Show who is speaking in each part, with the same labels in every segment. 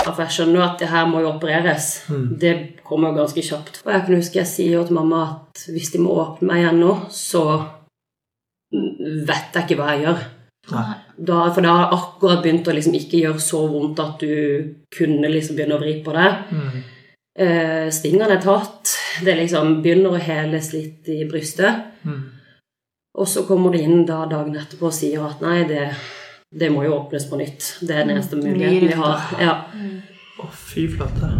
Speaker 1: For jeg skjønner at det her må jo opereres. Det kommer jo ganske kjapt. Og jeg kan huske jeg sier jo til mamma at hvis de må åpne meg igjen nå, så vet jeg ikke hva jeg gjør. Da, for da har jeg akkurat begynt å liksom ikke gjøre så vondt at du kunne liksom begynne å vri på det. Eh, stingene er tatt. Det liksom begynner å heles litt i brystet. Og så kommer det inn da dagen etterpå og sier at nei, det, det må jo åpnes på nytt. Det er den eneste muligheten vi har. Ja.
Speaker 2: oh, fy flate.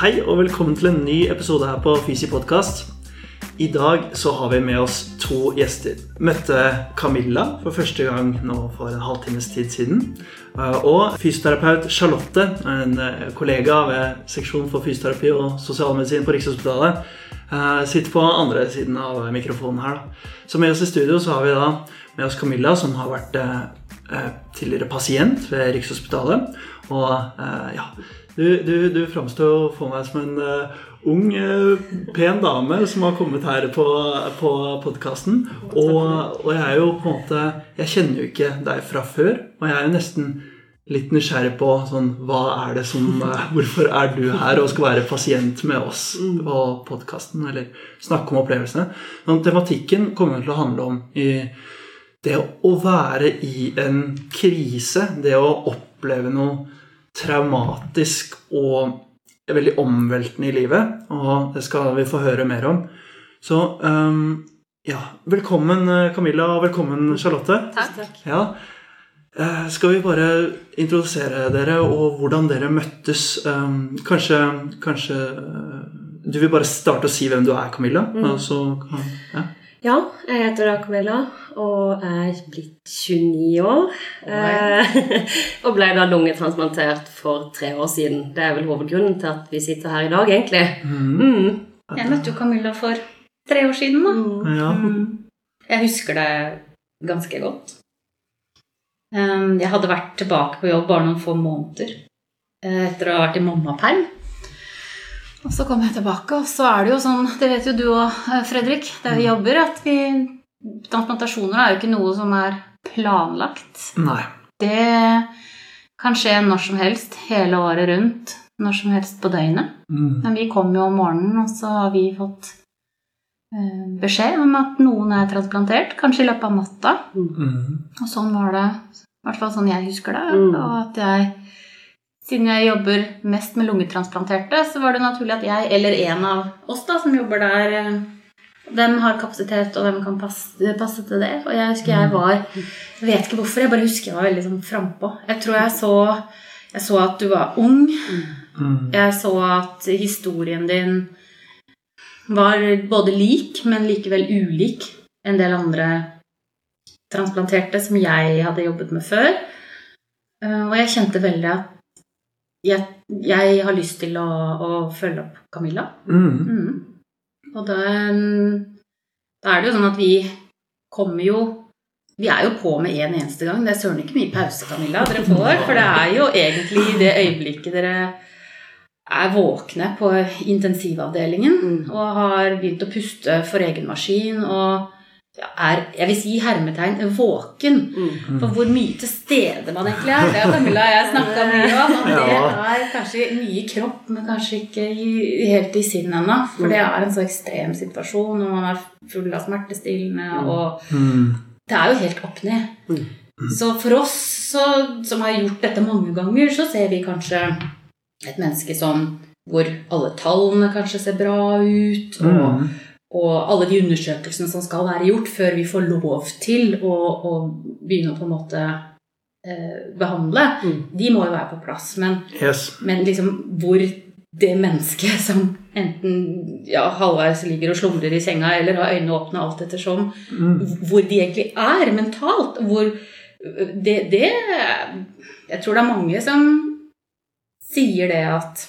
Speaker 2: Hei, og velkommen til en ny episode her på Fysi podkast. I dag så har vi med oss to gjester. Møtte Camilla for første gang nå for en halvtimes tid siden. Eh, Og fysioterapeut Charlotte, en eh, kollega ved seksjon for fysioterapi og sosialmedisin på Rikshospitalet, sitter på andre siden av mikrofonen her. da. Så med oss i studio så har vi da med oss Camilla, som har vært eh, eh, tidligere pasient ved Rikshospitalet. Og eh, ja, du, du, du framstår for meg som en eh, ung, eh, pen dame som har kommet her på, på podkasten. Og, og jeg er jo på en måte Jeg kjenner jo ikke deg fra før, og jeg er jo nesten litt nysgjerrig på sånn, hva er det som, eh, hvorfor er du her og skal være pasient med oss på podkasten, eller snakke om opplevelsene. Sånn, tematikken kommer til å handle om i det å være i en krise, det å oppleve noe traumatisk og veldig omveltende i livet, og det skal vi få høre mer om. Så um, ja, velkommen eh, Camilla, og velkommen Charlotte.
Speaker 1: Takk.
Speaker 2: Ja. Eh, Skal vi bare introdusere dere og hvordan dere møttes? Ehm, Kanskje, kanskje eh, Du vil bare starte å si hvem du er, Camilla? Mm. så ja.
Speaker 1: Ja, jeg heter da Camilla og er blitt 29 år. Eh, og ble da lungetransplantert for tre år siden. Det er vel hovedgrunnen til at vi sitter her i dag, egentlig. Mm.
Speaker 3: Jeg møtte jo Camilla for tre år siden, da.
Speaker 2: ja.
Speaker 3: Jeg husker det ganske godt. Um, Jeg hadde vært tilbake på jobb bare noen få måneder eh, etter å ha vært i mammaperm. Og så kom jeg tilbake, og så er det jo sånn, det vet jo du òg, Fredrik, der vi jobber, at vi Transplantasjoner er jo ikke noe som er planlagt.
Speaker 2: Nei.
Speaker 3: Det kan skje når som helst, hele året rundt, når som helst på døgnet.
Speaker 2: Mm.
Speaker 3: Men vi kom jo om morgenen, og så har vi fått eh, beskjed om at noen er transplantert, kanskje i løpet av natta.
Speaker 2: Mm.
Speaker 3: Og sånn var det, i hvert fall sånn jeg husker det.
Speaker 1: Mm.
Speaker 3: Og at jeg, siden jeg jobber mest med lungetransplanterte, så var det naturlig at jeg, eller en av oss da, som jobber der, eh, dem har kapasitet, og hvem kan passe, passe til det. Og jeg husker jeg var Jeg vet ikke hvorfor, jeg bare husker jeg var veldig sånn frampå. Jeg tror jeg så, jeg så at du var ung.
Speaker 2: Mm.
Speaker 3: Jeg så at historien din var både lik, men likevel ulik en del andre transplanterte som jeg hadde jobbet med før. Eh, Og jeg kjente veldig at jeg, jeg har lyst til å, å følge opp Camilla.
Speaker 2: Mm.
Speaker 3: Mm. Og da, da er det jo sånn at vi kommer jo Vi er jo på med en eneste gang. Det er søren ikke mye pause, Camilla, dere får. For det er jo egentlig i det øyeblikket dere er våkne på intensivavdelingen
Speaker 1: Mm.
Speaker 3: og har begynt å puste for egen maskin og ja, er, jeg vil si hermetegn, våken.
Speaker 1: Mm.
Speaker 3: For hvor mye til stede man egentlig er. Det har Camilla og jeg snakka mye om. Det er kanskje mye i kropp, men kanskje ikke helt i sinn ennå. For det er en så ekstrem situasjon, og man er full av smertestillende. Og
Speaker 2: Mm.
Speaker 3: det er jo helt opp ned.
Speaker 1: Mm.
Speaker 3: Så for oss så, som har gjort dette mange ganger, så ser vi kanskje et menneske som hvor alle tallene kanskje ser bra ut. og
Speaker 2: Mm.
Speaker 3: og alle de undersøkelsene som skal være gjort før vi får lov til å, å begynne å på en måte eh, behandle,
Speaker 1: Mm.
Speaker 3: de må jo være på plass. Men,
Speaker 2: Yes.
Speaker 3: men liksom hvor det mennesket som enten ja, halvveis ligger og slumrer i senga eller har øynene åpne alt ettersom hvor de egentlig er mentalt. Hvor det, det Jeg tror det er mange som sier det at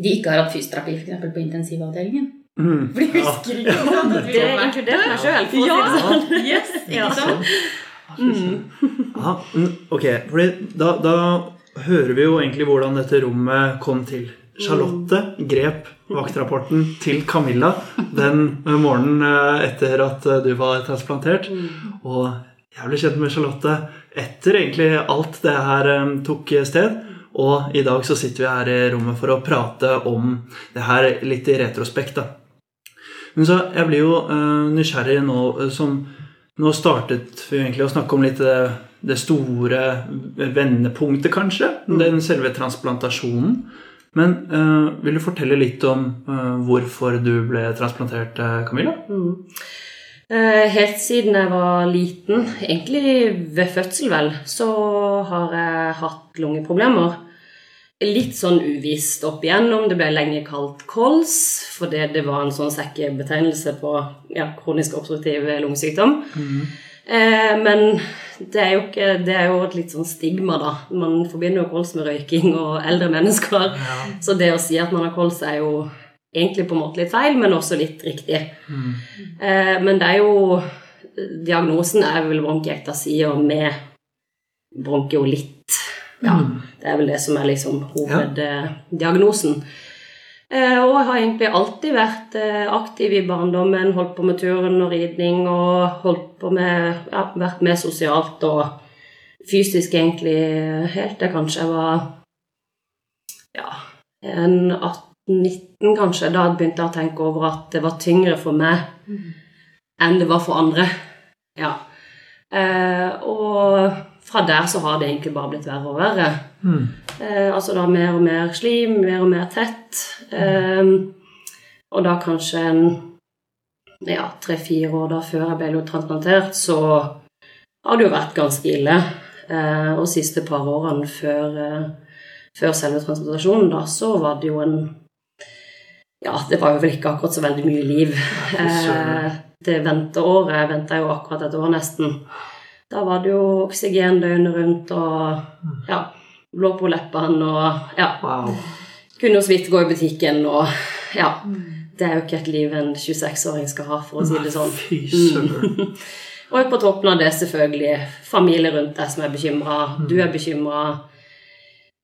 Speaker 3: de ikke har hatt fysioterapi f.eks. på intensivavdelingen.
Speaker 2: Mm.
Speaker 3: For de husker ikke at vi
Speaker 1: Det
Speaker 3: var
Speaker 1: inkluderte meg sjøl, for å si det sånn.
Speaker 3: yes, ja. sant?
Speaker 2: Ja, mm, ok, fordi da, da hører vi jo egentlig hvordan dette rommet kom til. Charlotte grep vaktrapporten til Camilla den morgenen eh, etter at eh, du var transplantert. Og jeg ble kjent med Charlotte etter egentlig alt det her eh, tok sted. Og i dag så sitter vi her i rommet for å prate om det her litt i retrospekt. da. Men så jeg blir jo eh, nysgjerrig nå eh, som Nå startet vi egentlig å snakke om litt det, det store vendepunktet, kanskje. Den selve transplantasjonen. Men eh, vil du fortelle litt om eh, hvorfor du ble transplantert, Camilla?
Speaker 1: Eh, Helt siden jeg var liten, egentlig ved fødsel vel, så har jeg hatt lungeproblemer. Litt sånn uvisst opp igjennom. Det ble lenge kalt kols, fordi det var en sånn sekkebetegnelse på ja, kronisk obstruktiv lungesykdom. Eh, men det er jo ikke Det er jo et litt sånn stigma, da. Man forbinder jo kols med røyking og eldre mennesker. Så det å si at man har kols, er jo egentlig på en måte litt feil, men også litt riktig. Eh, men det er jo Diagnosen er vel bronkiektasia med bronkiolitt. Ja, det er vel det som er liksom hoveddiagnosen. Eh, og jeg har egentlig alltid vært eh, aktiv i barndommen, holdt på med turn og ridning og holdt på med ja, vært med sosialt og fysisk egentlig helt til kanskje jeg var ja, en 18-19 kanskje. Da begynte jeg å tenke over at det var tyngre for meg enn det var for andre. Ja. Eh, og fra der så har det egentlig bare blitt verre og verre. Eh, altså da mer og mer slim, mer og mer tett. Eh, og da kanskje en ja, tre-fire år da før jeg ble transplantert, så har det jo vært ganske ille. Eh, og siste par årene før, eh, før selve transplantasjonen, da, så var det jo en Ja, det var jo vel ikke akkurat så veldig mye liv. Eh, det venteåret venta jo akkurat et år, nesten. Da var det jo oksygen døgnet rundt og ja, blå på leppene og ja.
Speaker 2: Wow.
Speaker 1: Kunne jo så vidt gå i butikken og ja. Det er jo ikke et liv en 26-åring skal ha, for å si det sånn.
Speaker 2: Fy søren.
Speaker 1: Og på toppen av det selvfølgelig familie rundt deg som er bekymra. Du er bekymra.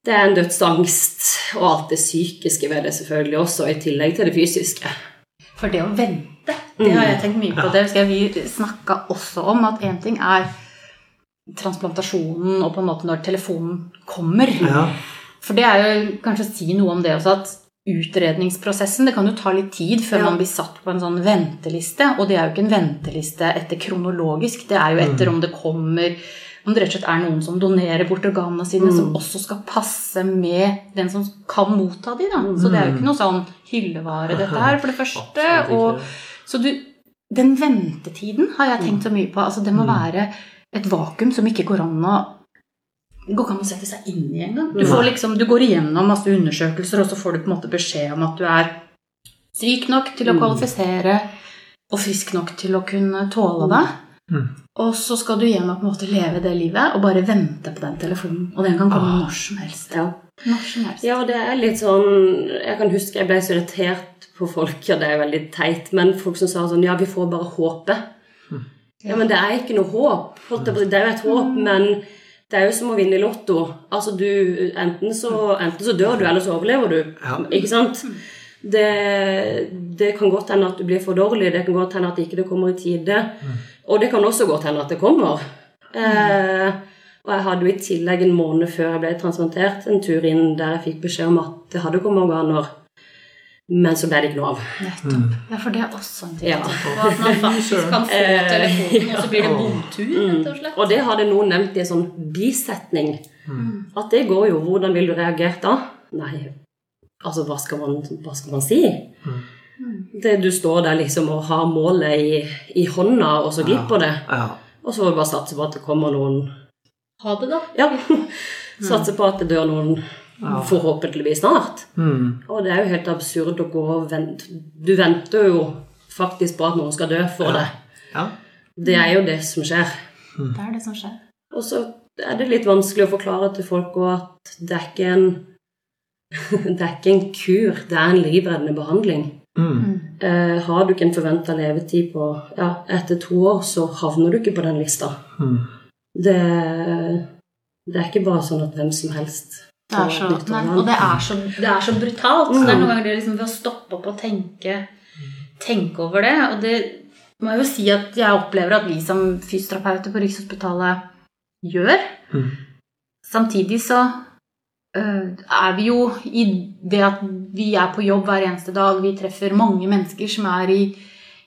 Speaker 1: Det er en dødsangst, og alt det psykiske ved det selvfølgelig også, i tillegg til det fysiske.
Speaker 3: For det å vente, det har jeg tenkt mye på. Det husker jeg vi snakka også om. At én ting er transplantasjonen og på en måte når telefonen kommer.
Speaker 2: Ja.
Speaker 3: For det er jo kanskje å si noe om det også at utredningsprosessen Det kan jo ta litt tid før
Speaker 1: Ja.
Speaker 3: man blir satt på en sånn venteliste. Og det er jo ikke en venteliste etter kronologisk. Det er jo etter om det kommer om det rett og slett er noen som donerer bort organene sine, som også skal passe med den som kan motta de. Da. Så det er jo ikke noe sånn hyllevare, dette her, for det første. Og, så du, den ventetiden har jeg tenkt så mye på. Altså, det må være et vakuum som ikke går an å det går ikke an å sette seg inn i engang. Du, får liksom, du går igjennom masse undersøkelser, og så får du på en måte beskjed om at du er syk nok til å kvalifisere og frisk nok til å kunne tåle det.
Speaker 2: Mm.
Speaker 3: Og så skal du igjen og på en måte leve det livet og bare vente på den telefonen. Og den kan komme når som helst.
Speaker 1: Ja.
Speaker 3: Når som helst.
Speaker 1: Ja, det er litt sånn Jeg kan huske jeg ble så irritert på folk, og det er veldig teit, men folk som sa sånn Ja, vi får bare håpe. Ja, men det er ikke noe håp. Det er jo et håp, men det er jo som å vinne i Lotto. Altså, du, enten, så, enten så dør du, eller så overlever du.
Speaker 2: Ja.
Speaker 1: Ikke sant? Det, det kan godt hende at du blir for dårlig, det kan godt hende at ikke det kommer i tide. Og det kan også godt hende at det kommer. Eh, og jeg hadde jo i tillegg en måned før jeg ble transplantert, en tur inn der jeg fikk beskjed om at det hadde kommet organer. Men så ble det ikke noe av.
Speaker 3: Nettopp. Ja, for det er også en ting.
Speaker 1: Ja.
Speaker 3: på, At man faktisk kan få
Speaker 1: Eh,
Speaker 3: telefonen, og så blir det bomtur, rett og slett.
Speaker 1: Og det hadde noen nevnt i en sånn bisetning. At det går jo. Hvordan vil du reagere da? Nei, altså hva skal man, hva skal man si? Det, du står der liksom og har målet i, i hånda, og så glipper det.
Speaker 2: Ja.
Speaker 1: Og så får du bare satse på at det kommer noen
Speaker 3: Ha det, da.
Speaker 1: Ja. satse på at det dør noen
Speaker 2: Ja.
Speaker 1: forhåpentligvis snart.
Speaker 2: Mm.
Speaker 1: Og det er jo helt absurd å gå og vente Du venter jo faktisk på at noen skal dø for deg.
Speaker 2: Ja.
Speaker 1: Det er jo det som skjer.
Speaker 3: Det er det som skjer.
Speaker 1: Og så er det litt vanskelig å forklare til folk òg at det er ikke en det er ikke en kur, det er en livreddende behandling.
Speaker 2: Mm.
Speaker 1: Eh, har du ikke en forventa levetid på ja, etter to år, så havner du ikke på den lista.
Speaker 2: Mm.
Speaker 1: Det, det er ikke bare sånn at hvem som helst
Speaker 3: Det er så, nei, og det er så, det er så brutalt. Så det er noen ganger det liksom ved å stoppe opp og tenke, tenke over det. Og det må jeg jo si at jeg opplever at vi som fysioterapeuter på Rikshospitalet gjør.
Speaker 2: Mm.
Speaker 3: Samtidig så øh, er vi jo i det at vi er på jobb hver eneste dag, vi treffer mange mennesker som er i,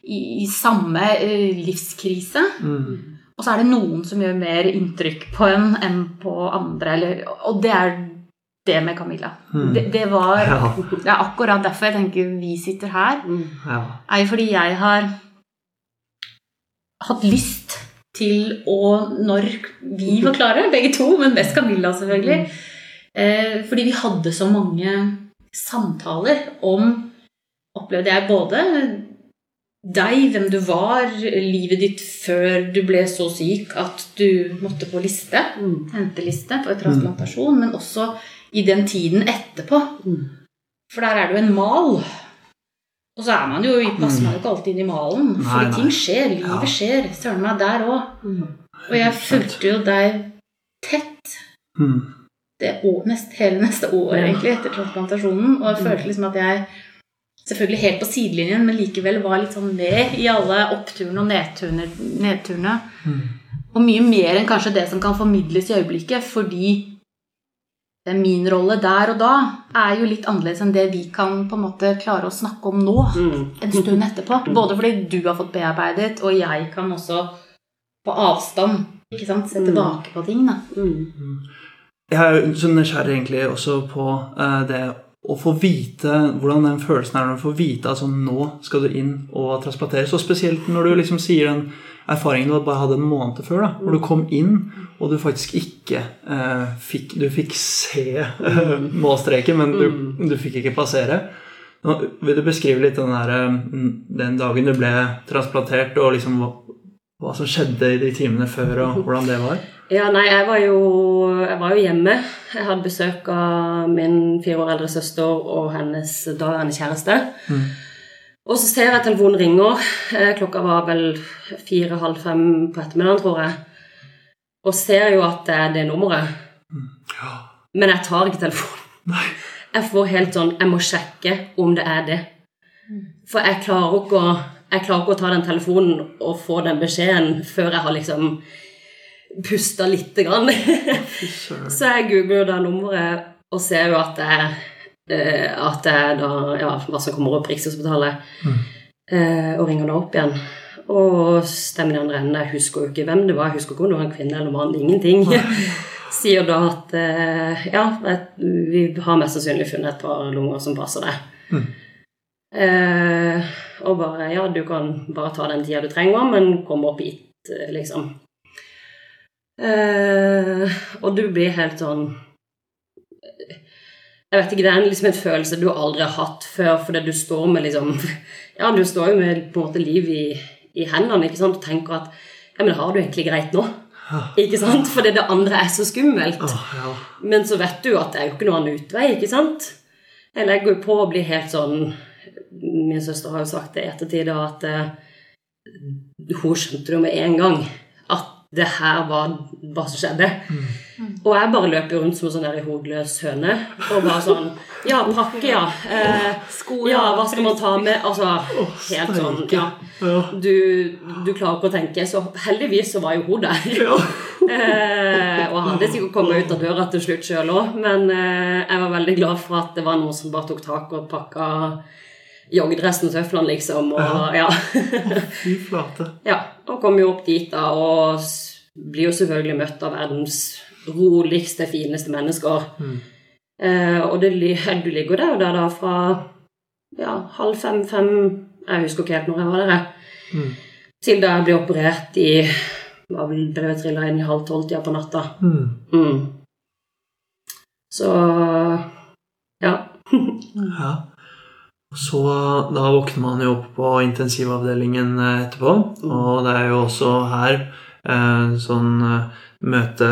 Speaker 3: i, i samme øh, livskrise.
Speaker 2: Mm.
Speaker 3: Og så er det noen som gjør mer inntrykk på en enn på andre. Eller, og det er det med Camilla.
Speaker 2: Mm.
Speaker 3: Det, det var
Speaker 2: Ja.
Speaker 3: Det er akkurat derfor jeg tenker vi sitter her.
Speaker 1: Mm.
Speaker 2: Ja.
Speaker 3: Er jo fordi jeg har hatt lyst til å, når vi var klare, begge to, men mest Camilla selvfølgelig eh, Fordi vi hadde så mange samtaler om Opplevde jeg både deg, hvem du var, livet ditt før du ble så syk at du måtte på liste,
Speaker 1: Mm.
Speaker 3: henteliste for transplantasjon, men også i den tiden etterpå.
Speaker 1: Mm.
Speaker 3: For der er det jo en mal. Og så er man jo, passer man jo ikke alltid inn i malen. For
Speaker 2: nei.
Speaker 3: ting skjer, livet
Speaker 2: Ja.
Speaker 3: skjer. Søren meg der òg.
Speaker 1: Mm.
Speaker 3: Og jeg fulgte jo deg tett
Speaker 2: Mm.
Speaker 3: det år, nest, hele neste år egentlig etter transplantasjonen. Og jeg følte liksom at jeg selvfølgelig helt på sidelinjen, men likevel var litt sånn med i alle oppturene og nedturene. nedturene.
Speaker 2: Mm.
Speaker 3: Og mye mer enn kanskje det som kan formidles i øyeblikket, fordi min rolle der og da er jo litt annerledes enn det vi kan på en måte klare å snakke om nå.
Speaker 1: Mm.
Speaker 3: En stund etterpå. Både fordi du har fått bearbeidet, og jeg kan også på avstand ikke sant, se
Speaker 1: Mm.
Speaker 3: tilbake på ting. da.
Speaker 1: Mm.
Speaker 2: Jeg er så nysgjerrig egentlig også på eh, det å få vite hvordan den følelsen er når du får vite at sånn, nå skal du inn og transplanteres. Og spesielt når du liksom sier den erfaringen du bare hadde en måned før, da, hvor du kom inn og du faktisk ikke eh, fikk Du fikk se eh, målstreken, men du, du fikk ikke passere. Nå, vil du beskrive litt den, der, eh, den dagen du ble transplantert, og liksom hva, hva som skjedde i de timene før, og hvordan det var?
Speaker 1: Ja, nei, jeg var, jo, jeg var jo hjemme. Jeg hadde besøk av min fire år eldre søster og hennes daværende kjæreste.
Speaker 2: Mm.
Speaker 1: Og så ser jeg telefonen ringer. Eh, Klokka var vel fire-halv fem på ettermiddagen, tror jeg. Og ser jo at det er det nummeret.
Speaker 2: Ja.
Speaker 1: Men jeg tar ikke telefonen.
Speaker 2: Nei.
Speaker 1: Jeg får helt sånn Jeg må sjekke om det er det. For jeg klarer ikke å, jeg klarer ikke å ta den telefonen og få den beskjeden før jeg har liksom pusta lite grann. Så jeg googler jo da nummeret og ser jo at det er eh, at det er da, ja, hva som kommer opp Rikshospitalet, eh, og ringer da opp igjen. Og stemmen i andre enden Jeg husker jo ikke hvem det var. Jeg husker ikke om det var en kvinne eller mann. Ingenting. Sier da at eh, ja, vi har mest sannsynlig funnet et par lunger som passer deg. Eh, og bare Ja, du kan bare ta den tida du trenger, men kom opp hit, eh, liksom. Eh, og du blir helt sånn Jeg vet ikke, Det er liksom en følelse du aldri har hatt før, fordi du står med liksom Ja, du står jo med på en måte liv i, i hendene ikke sant? og tenker at Ja, men har du egentlig greit nå? Ikke sant? Fordi det andre er så skummelt. Men så vet du at det er jo ikke noen annen utvei, ikke sant? Jeg legger jo på å bli helt sånn Min søster har jo sagt det i ettertid, at uh, hun skjønte det med en gang det her var hva som skjedde. Og jeg bare løper rundt som en sånn der hodeløs høne og bare sånn Ja, pakke, ja. Eh, ja, hva skal man ta med? Altså, helt sånn Ja.
Speaker 2: Ja.
Speaker 1: Du, du klarer ikke å tenke. Så heldigvis så var jo hun der. Eh, og hadde sikkert kommet ut av døra til slutt sjøl òg, men eh, jeg var veldig glad for at det var noen som bare tok tak og pakka joggedressen og tøflene, liksom. Og, ja.
Speaker 2: Fy flate.
Speaker 1: ja. Og kom jo opp dit, da, og blir jo selvfølgelig møtt av verdens roligste, fineste mennesker. Eh, og det, du ligger der og der da fra ja, halv fem-fem Jeg husker ikke helt når jeg var der.
Speaker 2: Mm.
Speaker 1: Til da jeg ble operert i var vel ble trilla inn i halv tolv-tida på natta.
Speaker 2: Mm.
Speaker 1: Mm. Så ja.
Speaker 2: Ja. Så da våkner man jo opp på intensivavdelingen eh, etterpå, og det er jo også her eh, sånn eh, møte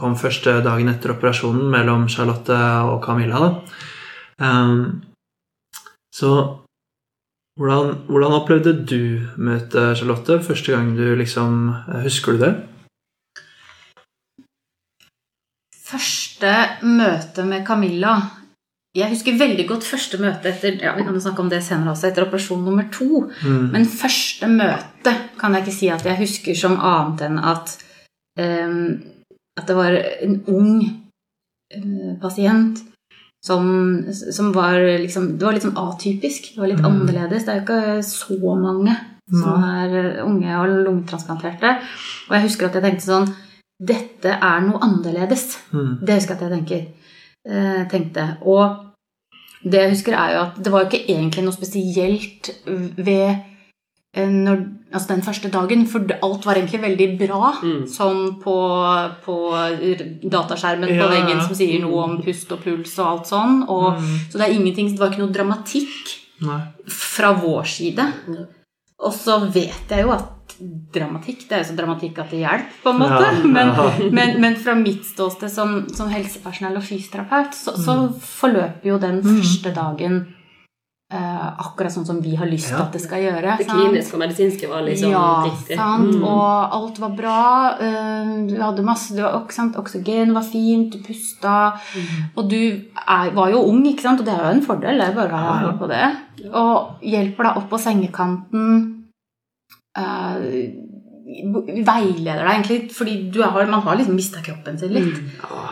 Speaker 2: kom første dagen etter operasjonen mellom Charlotte og Camilla. Da. Um, så hvordan, hvordan opplevde du møtet, Charlotte? Første gang du liksom Husker du det?
Speaker 3: Første møte med Camilla Jeg husker veldig godt første møte etter ja, vi kan jo snakke om det senere også, etter operasjon nummer to.
Speaker 2: Mm.
Speaker 3: Men første møte kan jeg ikke si at jeg husker som annet enn at um, At det var en ung uh, pasient som, som var liksom Det var litt sånn atypisk. Det var litt
Speaker 2: Mm.
Speaker 3: annerledes. Det er jo ikke så mange som er unge og lungetransplanterte. Og jeg husker at jeg tenkte sånn Dette er noe annerledes.
Speaker 2: Mm.
Speaker 3: Det husker jeg at jeg tenker, tenkte. Og det jeg husker, er jo at det var jo ikke egentlig noe spesielt ved eh, når, altså den første dagen, for alt var egentlig veldig bra.
Speaker 1: Mm.
Speaker 3: Sånn på, på dataskjermen
Speaker 2: Ja,
Speaker 3: på veggen som sier noe om pust og puls og alt sånn. Og,
Speaker 2: Mm.
Speaker 3: Så det ingenting, det var ikke noe dramatikk
Speaker 2: Nei.
Speaker 3: fra vår side.
Speaker 1: Ja.
Speaker 3: Og så vet jeg jo at dramatikk Det er jo så dramatikk at det hjelper, på en måte.
Speaker 2: Ja,
Speaker 3: Men,
Speaker 2: ja.
Speaker 3: men, men fra mitt ståsted som, som helsepersonell og fysioterapeut, så, så
Speaker 2: Mm.
Speaker 3: forløper jo den første dagen eh, akkurat sånn som vi har lyst til
Speaker 2: Ja.
Speaker 3: at det skal gjøre.
Speaker 1: Det kliniske og medisinske var liksom
Speaker 3: ja,
Speaker 1: riktig.
Speaker 3: sant.
Speaker 1: Mm.
Speaker 3: Og alt var bra. eh, Du hadde masse du, var- ikke sant? Oksygen var fint, du pusta.
Speaker 1: Mm.
Speaker 3: Og du er, var jo ung, ikke sant? og det er jo en fordel. Det er bare å ha
Speaker 2: Ja, ja.
Speaker 3: på det. Og hjelper deg opp på sengekanten. Eh, veileder deg egentlig, fordi har, man har liksom mista kroppen sin litt.
Speaker 2: Ja,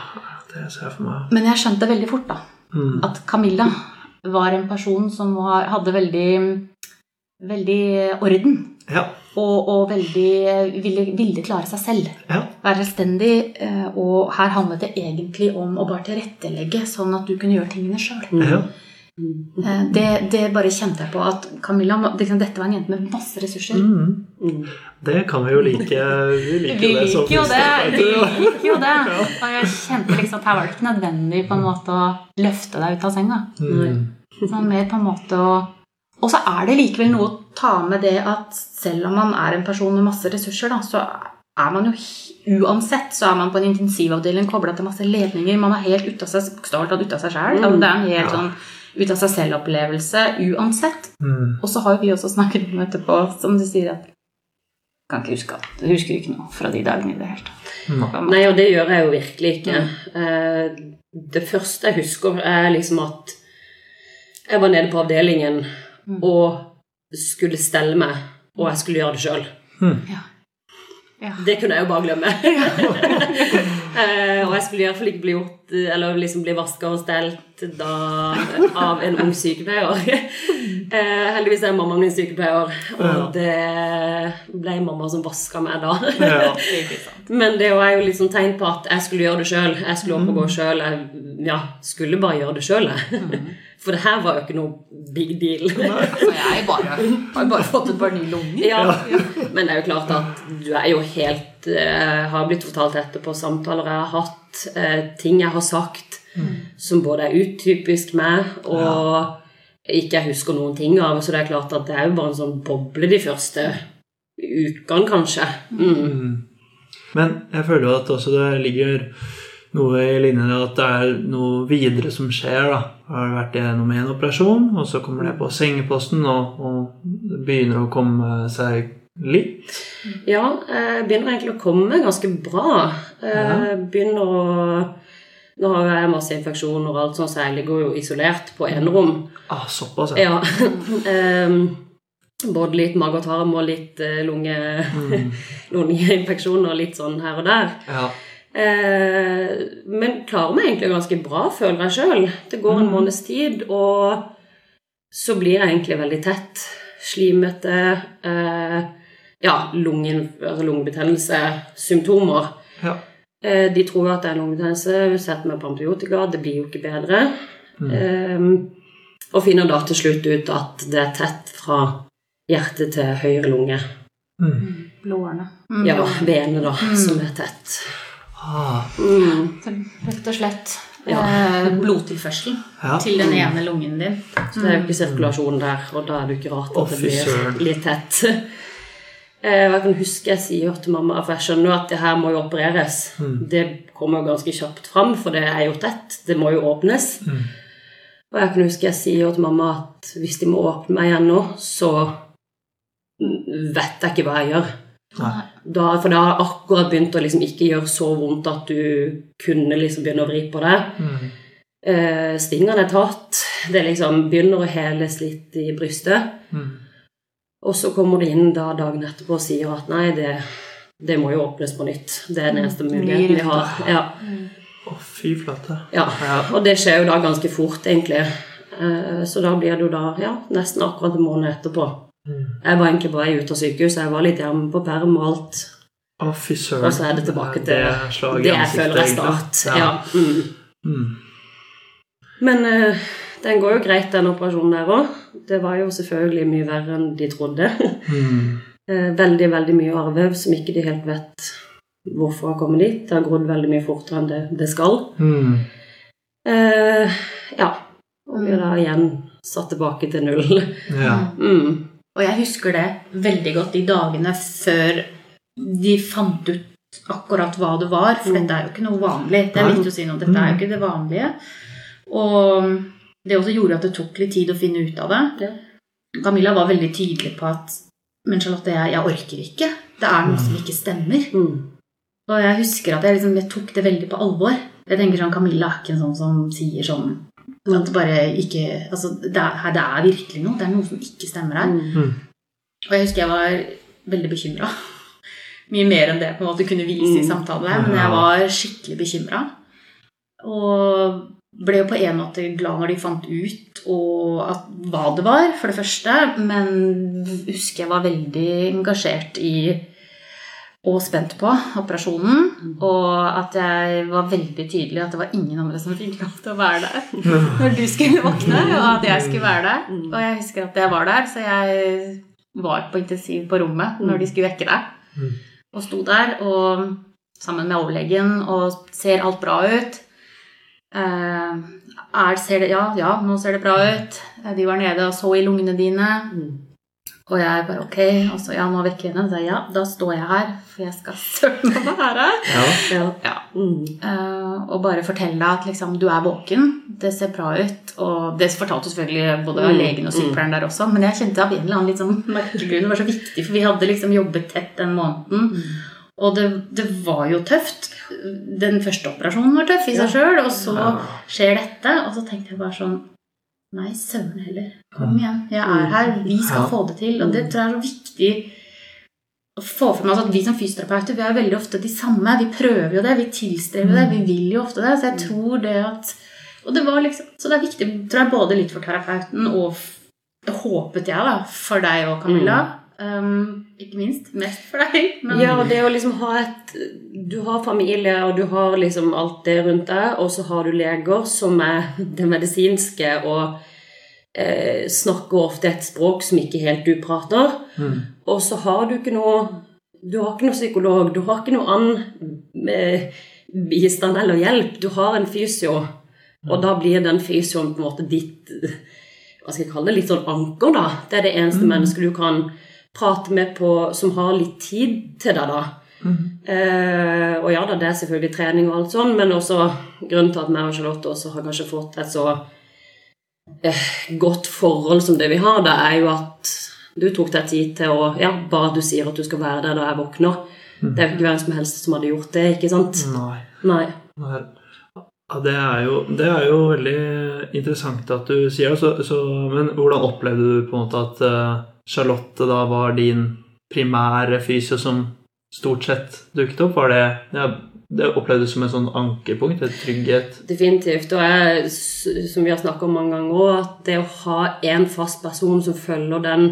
Speaker 2: det ser jeg for meg.
Speaker 3: Men jeg skjønte veldig fort da,
Speaker 2: Mm.
Speaker 3: at Camilla var en person som var, hadde veldig, veldig orden.
Speaker 2: Ja.
Speaker 3: Og, og veldig ville, ville klare seg selv.
Speaker 2: Ja.
Speaker 3: Være selvstendig. eh, Og her handlet det egentlig om å bare tilrettelegge, sånn at du kunne gjøre tingene sjøl.
Speaker 2: ja.
Speaker 3: Det, det bare kjente jeg på at Camilla liksom, Dette var en jente med masse ressurser.
Speaker 2: Mm.
Speaker 1: Mm.
Speaker 2: Det kan vi jo like. Vi liker,
Speaker 3: Vi
Speaker 2: det
Speaker 3: jo det. Vi liker jo det. Og jeg kjente liksom at her var det ikke nødvendig på en måte å løfte deg ut av senga.
Speaker 2: Mm.
Speaker 3: Sånn mer på en måte å Og så er det likevel noe å ta med det at selv om man er en person med masse ressurser, da, så er man jo uansett så er man på en intensivavdeling kobla til masse ledninger. Man er helt ute av seg, bokstavelig talt ute av seg sjæl.
Speaker 1: Mm.
Speaker 3: Det er en helt
Speaker 2: Ja.
Speaker 3: sånn ut av seg selv-opplevelse uansett.
Speaker 2: Mm.
Speaker 3: Og så har jo vi også snakket om etterpå, som du sier at Kan ikke huske at Jeg husker ikke noe fra de dagene i det hele tatt.
Speaker 2: Mm.
Speaker 1: Nei, og det gjør jeg jo virkelig ikke. Mm. Det første jeg husker, er liksom at jeg var nede på avdelingen
Speaker 3: Mm.
Speaker 1: og skulle stelle meg, og jeg skulle gjøre det sjøl.
Speaker 3: Ja.
Speaker 1: Det kunne jeg jo bare glemme. Eh, og jeg skulle iallfall ikke bli gjort Eller liksom bli vaska og stelt da av en ung sykepleier. Eh, heldigvis er mammaen min sykepleier, og
Speaker 2: Ja.
Speaker 1: det ble mamma som vaska meg da.
Speaker 2: Ja.
Speaker 1: Men det var jo liksom tegn på at jeg skulle gjøre det sjøl. Jeg skulle opp og gå sjøl. Jeg ja, skulle bare gjøre det sjøl, jeg. For det her var jo ikke noe big deal.
Speaker 3: Så jeg bare, har jo bare fått et par nye lunger.
Speaker 1: Ja. Men det er jo klart at du er jo helt uh, Har blitt fortalt etterpå samtaler jeg har hatt, uh, ting jeg har sagt som både er utypisk meg, og ikke jeg husker noen ting av. Så det er klart at det er jo bare en sånn boble de første ukene, kanskje. Mm.
Speaker 2: Mm. Men jeg føler jo at også det ligger noe i linje med at det er noe videre som skjer. da. Har vært gjennom en operasjon, og så kommer det på sengeposten, og, og begynner å komme seg litt.
Speaker 1: Ja, jeg begynner egentlig å komme ganske bra. Jeg begynner å Nå har jeg masse infeksjoner og alt sånn, så jeg ligger jo isolert på enerom.
Speaker 2: Ah, såpass, ja.
Speaker 1: Ja. Både litt mage og tarm og litt eh, lunge,
Speaker 2: Mm.
Speaker 1: lungeinfeksjoner litt sånn her og der.
Speaker 2: ja.
Speaker 1: Eh, men klarer meg egentlig ganske bra, føler jeg sjøl. Det går en
Speaker 2: Mm.
Speaker 1: måneds tid, og så blir jeg egentlig veldig tett. Slimete. Eh, ja, lungen, altså lungebetennelse, symptomer.
Speaker 2: ja.
Speaker 1: Eh, de tror jo at det er lungebetennelse, setter meg på antibiotika, det blir jo ikke bedre. Eh, og finner da til slutt ut at det er tett fra hjerte til høyre lunge.
Speaker 2: Mm.
Speaker 3: Blårene. Mm,
Speaker 1: Ja, venet, da, som er tett.
Speaker 2: Ah,
Speaker 1: Mm.
Speaker 3: Rett og slett.
Speaker 1: Ja.
Speaker 3: Eh, blodtilførsel
Speaker 2: Ja.
Speaker 3: til den ene lungen din.
Speaker 1: Så det er jo ikke sirkulasjon der, og da er det jo ikke rart at det blir litt tett. Eh, Jeg kan huske jeg sier til mamma For jeg skjønner jo at det her må jo opereres.
Speaker 2: Mm.
Speaker 1: Det kommer jo ganske kjapt fram, for det er jo tett. Det må jo åpnes.
Speaker 2: Mm.
Speaker 1: Og jeg kan huske jeg sier til mamma at hvis de må åpne meg igjen nå, så vet jeg ikke hva jeg gjør.
Speaker 2: Nei.
Speaker 1: Da, for det har akkurat begynt å liksom ikke gjøre så vondt at du kunne liksom begynne å vri på det.
Speaker 2: Mm.
Speaker 1: Uh, stingene er tatt. Det liksom begynner å heles litt i brystet.
Speaker 2: Mm.
Speaker 1: Og så kommer det inn da dagen etterpå og sier at nei, det, det må jo åpnes på nytt. Det er den eneste muligheten vi har. Ja,
Speaker 2: Å, fy flate.
Speaker 1: ja.
Speaker 2: Ja.
Speaker 1: Og det skjer jo da ganske fort, egentlig. Eh, Så da blir det jo da ja, nesten akkurat en måned etterpå.
Speaker 2: Mm.
Speaker 1: Jeg var egentlig på vei ut av sykehus. Jeg var litt hjemme på perm og alt.
Speaker 2: Å, fy søren.
Speaker 1: Og så er det tilbake til det jeg føler er start. Ja. Mm.
Speaker 2: Mm.
Speaker 1: Men uh, den går jo greit, den operasjonen der òg. Det var jo selvfølgelig mye verre enn de trodde.
Speaker 2: Mm.
Speaker 1: Eh, veldig, veldig mye arvevev som ikke de helt vet hvorfor har kommet dit. Det har grodd veldig mye fortere enn det, det skal.
Speaker 2: Mm.
Speaker 1: Eh, ja. Og vi er da igjen satt tilbake til null.
Speaker 2: Ja.
Speaker 1: Mm.
Speaker 3: Og jeg husker det veldig godt de dagene før de fant ut akkurat hva det var, for dette er jo ikke noe vanlig. Det er viktig å si noe. Dette er jo ikke det vanlige. Og det også gjorde at det tok litt tid å finne ut av det. Camilla var veldig tydelig på at Men Charlotte, jeg, jeg orker ikke. Det er noe som ikke stemmer.
Speaker 1: Mm.
Speaker 3: Og jeg husker at jeg, liksom, jeg tok det veldig på alvor. Jeg tenker sånn, Camilla er ikke en sånn som sier sånn at det bare ikke Altså, det er, det er virkelig noe. Det er noe som ikke stemmer her.
Speaker 1: Mm.
Speaker 3: Og jeg husker jeg var veldig bekymra. Mye mer enn det på en måte kunne vise i
Speaker 1: Mm.
Speaker 3: samtale. Men jeg var skikkelig bekymra. Og ble jo på en måte glad når de fant ut og at, hva det var, for det første. Men husker jeg var veldig engasjert i og spent på operasjonen. Og at jeg var veldig tydelig at det var ingen andre som fikk lov til å være der når du skulle våkne, og at jeg skulle være der. Og jeg husker at jeg var der, så jeg var på intensiv på rommet når de skulle vekke deg.
Speaker 2: Mm.
Speaker 3: Og sto der og sammen med overlegen og ser alt bra ut. Eh, er, ser det, ja, ja, nå ser det bra ut. De var nede og så i lungene dine.
Speaker 1: Mm.
Speaker 3: Og jeg bare ok, og så ja, nå vekker jeg henne. Så ja, da står jeg her, for jeg skal søren meg være her.
Speaker 2: Ja.
Speaker 1: Ja.
Speaker 3: Ja.
Speaker 1: Mm.
Speaker 3: Uh, og bare fortelle deg at liksom, du er våken, det ser bra ut. Og det fortalte selvfølgelig både
Speaker 1: Mm,
Speaker 3: legen og sykepleieren der også, men jeg kjente av en eller annen litt sånn merkelig grunn det var så viktig, for vi hadde liksom jobbet tett den måneden. Og det, det var jo tøft. Den første operasjonen var tøff i seg sjøl, og så skjer dette. Og så tenkte jeg bare sånn Nei, søren heller. Kom igjen. Jeg er her. Vi skal få det til. Og det tror jeg er så viktig å få frem altså at vi som fysioterapeuter vi er veldig ofte de samme. Vi prøver jo det, vi tilstreber det, vi vil jo ofte det. Så jeg tror det at og det var liksom, Så det er viktig tror jeg, både litt for terapeuten og håpet jeg da, for deg og Camilla. Um, ikke minst. Mest for deg. Men
Speaker 1: Ja, og det å liksom ha et Du har familie, og du har liksom alt det rundt deg, og så har du leger som er det medisinske og eh, snakker ofte et språk som ikke helt du prater.
Speaker 2: Mm.
Speaker 1: Og så har du ikke noe Du har ikke noe psykolog, du har ikke noe annen eh, bistand eller hjelp. Du har en fysio, og da blir den fysioen på en måte ditt Hva skal jeg kalle det? Litt sånn anker, da. Det er det eneste mennesket du kan prate med på, som har litt tid til deg, da. Eh, og ja da, det er selvfølgelig trening og alt sånn, men også grunnen til at meg og Charlotte også har kanskje fått et så eh, godt forhold som det vi har, det er jo at du tok deg tid til å Ja, bare du sier at du skal være der da jeg våkner. Det er jo ikke hvem som helst som hadde gjort det, ikke sant?
Speaker 2: Nei.
Speaker 1: Nei.
Speaker 2: Nei. Ja, det er, jo, det er jo veldig interessant at du sier det. Så, så, men hvordan opplevde du på en måte at eh, Charlotte da var din primære fysio som stort sett dukket opp? Var det, ja, det opplevdes som en sånn ankerpunkt? Et trygghet?
Speaker 1: Definitivt. Og jeg, som vi har snakket om mange ganger òg, at det å ha en fast person som følger den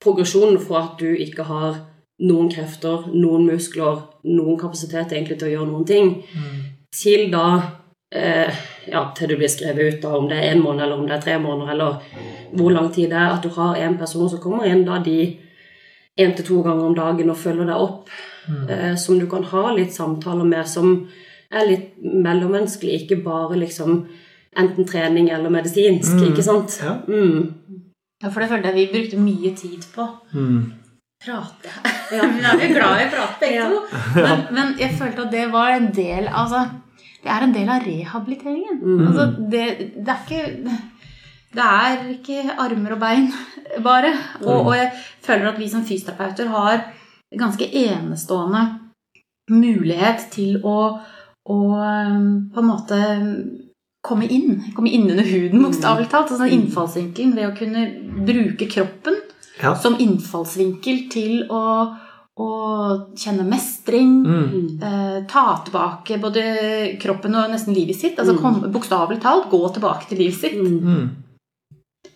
Speaker 1: progresjonen fra at du ikke har noen krefter, noen muskler, noen kapasitet egentlig til å gjøre noen ting, til da eh, ja, til du blir skrevet ut, da, om det er en måned eller om det er tre måneder, eller hvor lang tid det er, at du har en person som kommer inn da de én til to ganger om dagen og følger deg opp, eh, som du kan ha litt samtaler med, som er litt mellommenneskelig, ikke bare liksom enten trening eller medisinsk,
Speaker 2: Mm.
Speaker 1: ikke sant?
Speaker 2: Ja.
Speaker 1: Mm.
Speaker 3: Ja, for det følte jeg vi brukte mye tid på.
Speaker 2: Mm.
Speaker 3: Prate. Ja, vi er jo glad i å prate, begge
Speaker 1: Ja.
Speaker 3: to. Men, men jeg følte at det var en del Altså, det er en del av rehabiliteringen.
Speaker 1: Mm.
Speaker 3: Altså, det, det er ikke Det er ikke armer og bein, bare. Og, og jeg føler at vi som fysioterapeuter har ganske enestående mulighet til å, å um, på en måte komme inn. Komme inn under huden, bokstavelig talt. Altså innfallsvinkelen ved å kunne bruke kroppen
Speaker 2: Ja.
Speaker 3: som innfallsvinkel til å, å kjenne mestring.
Speaker 2: Mm.
Speaker 3: Eh, ta tilbake både kroppen og nesten livet sitt. Altså
Speaker 1: Mm.
Speaker 3: bokstavelig talt gå tilbake til livet sitt.
Speaker 1: Mm.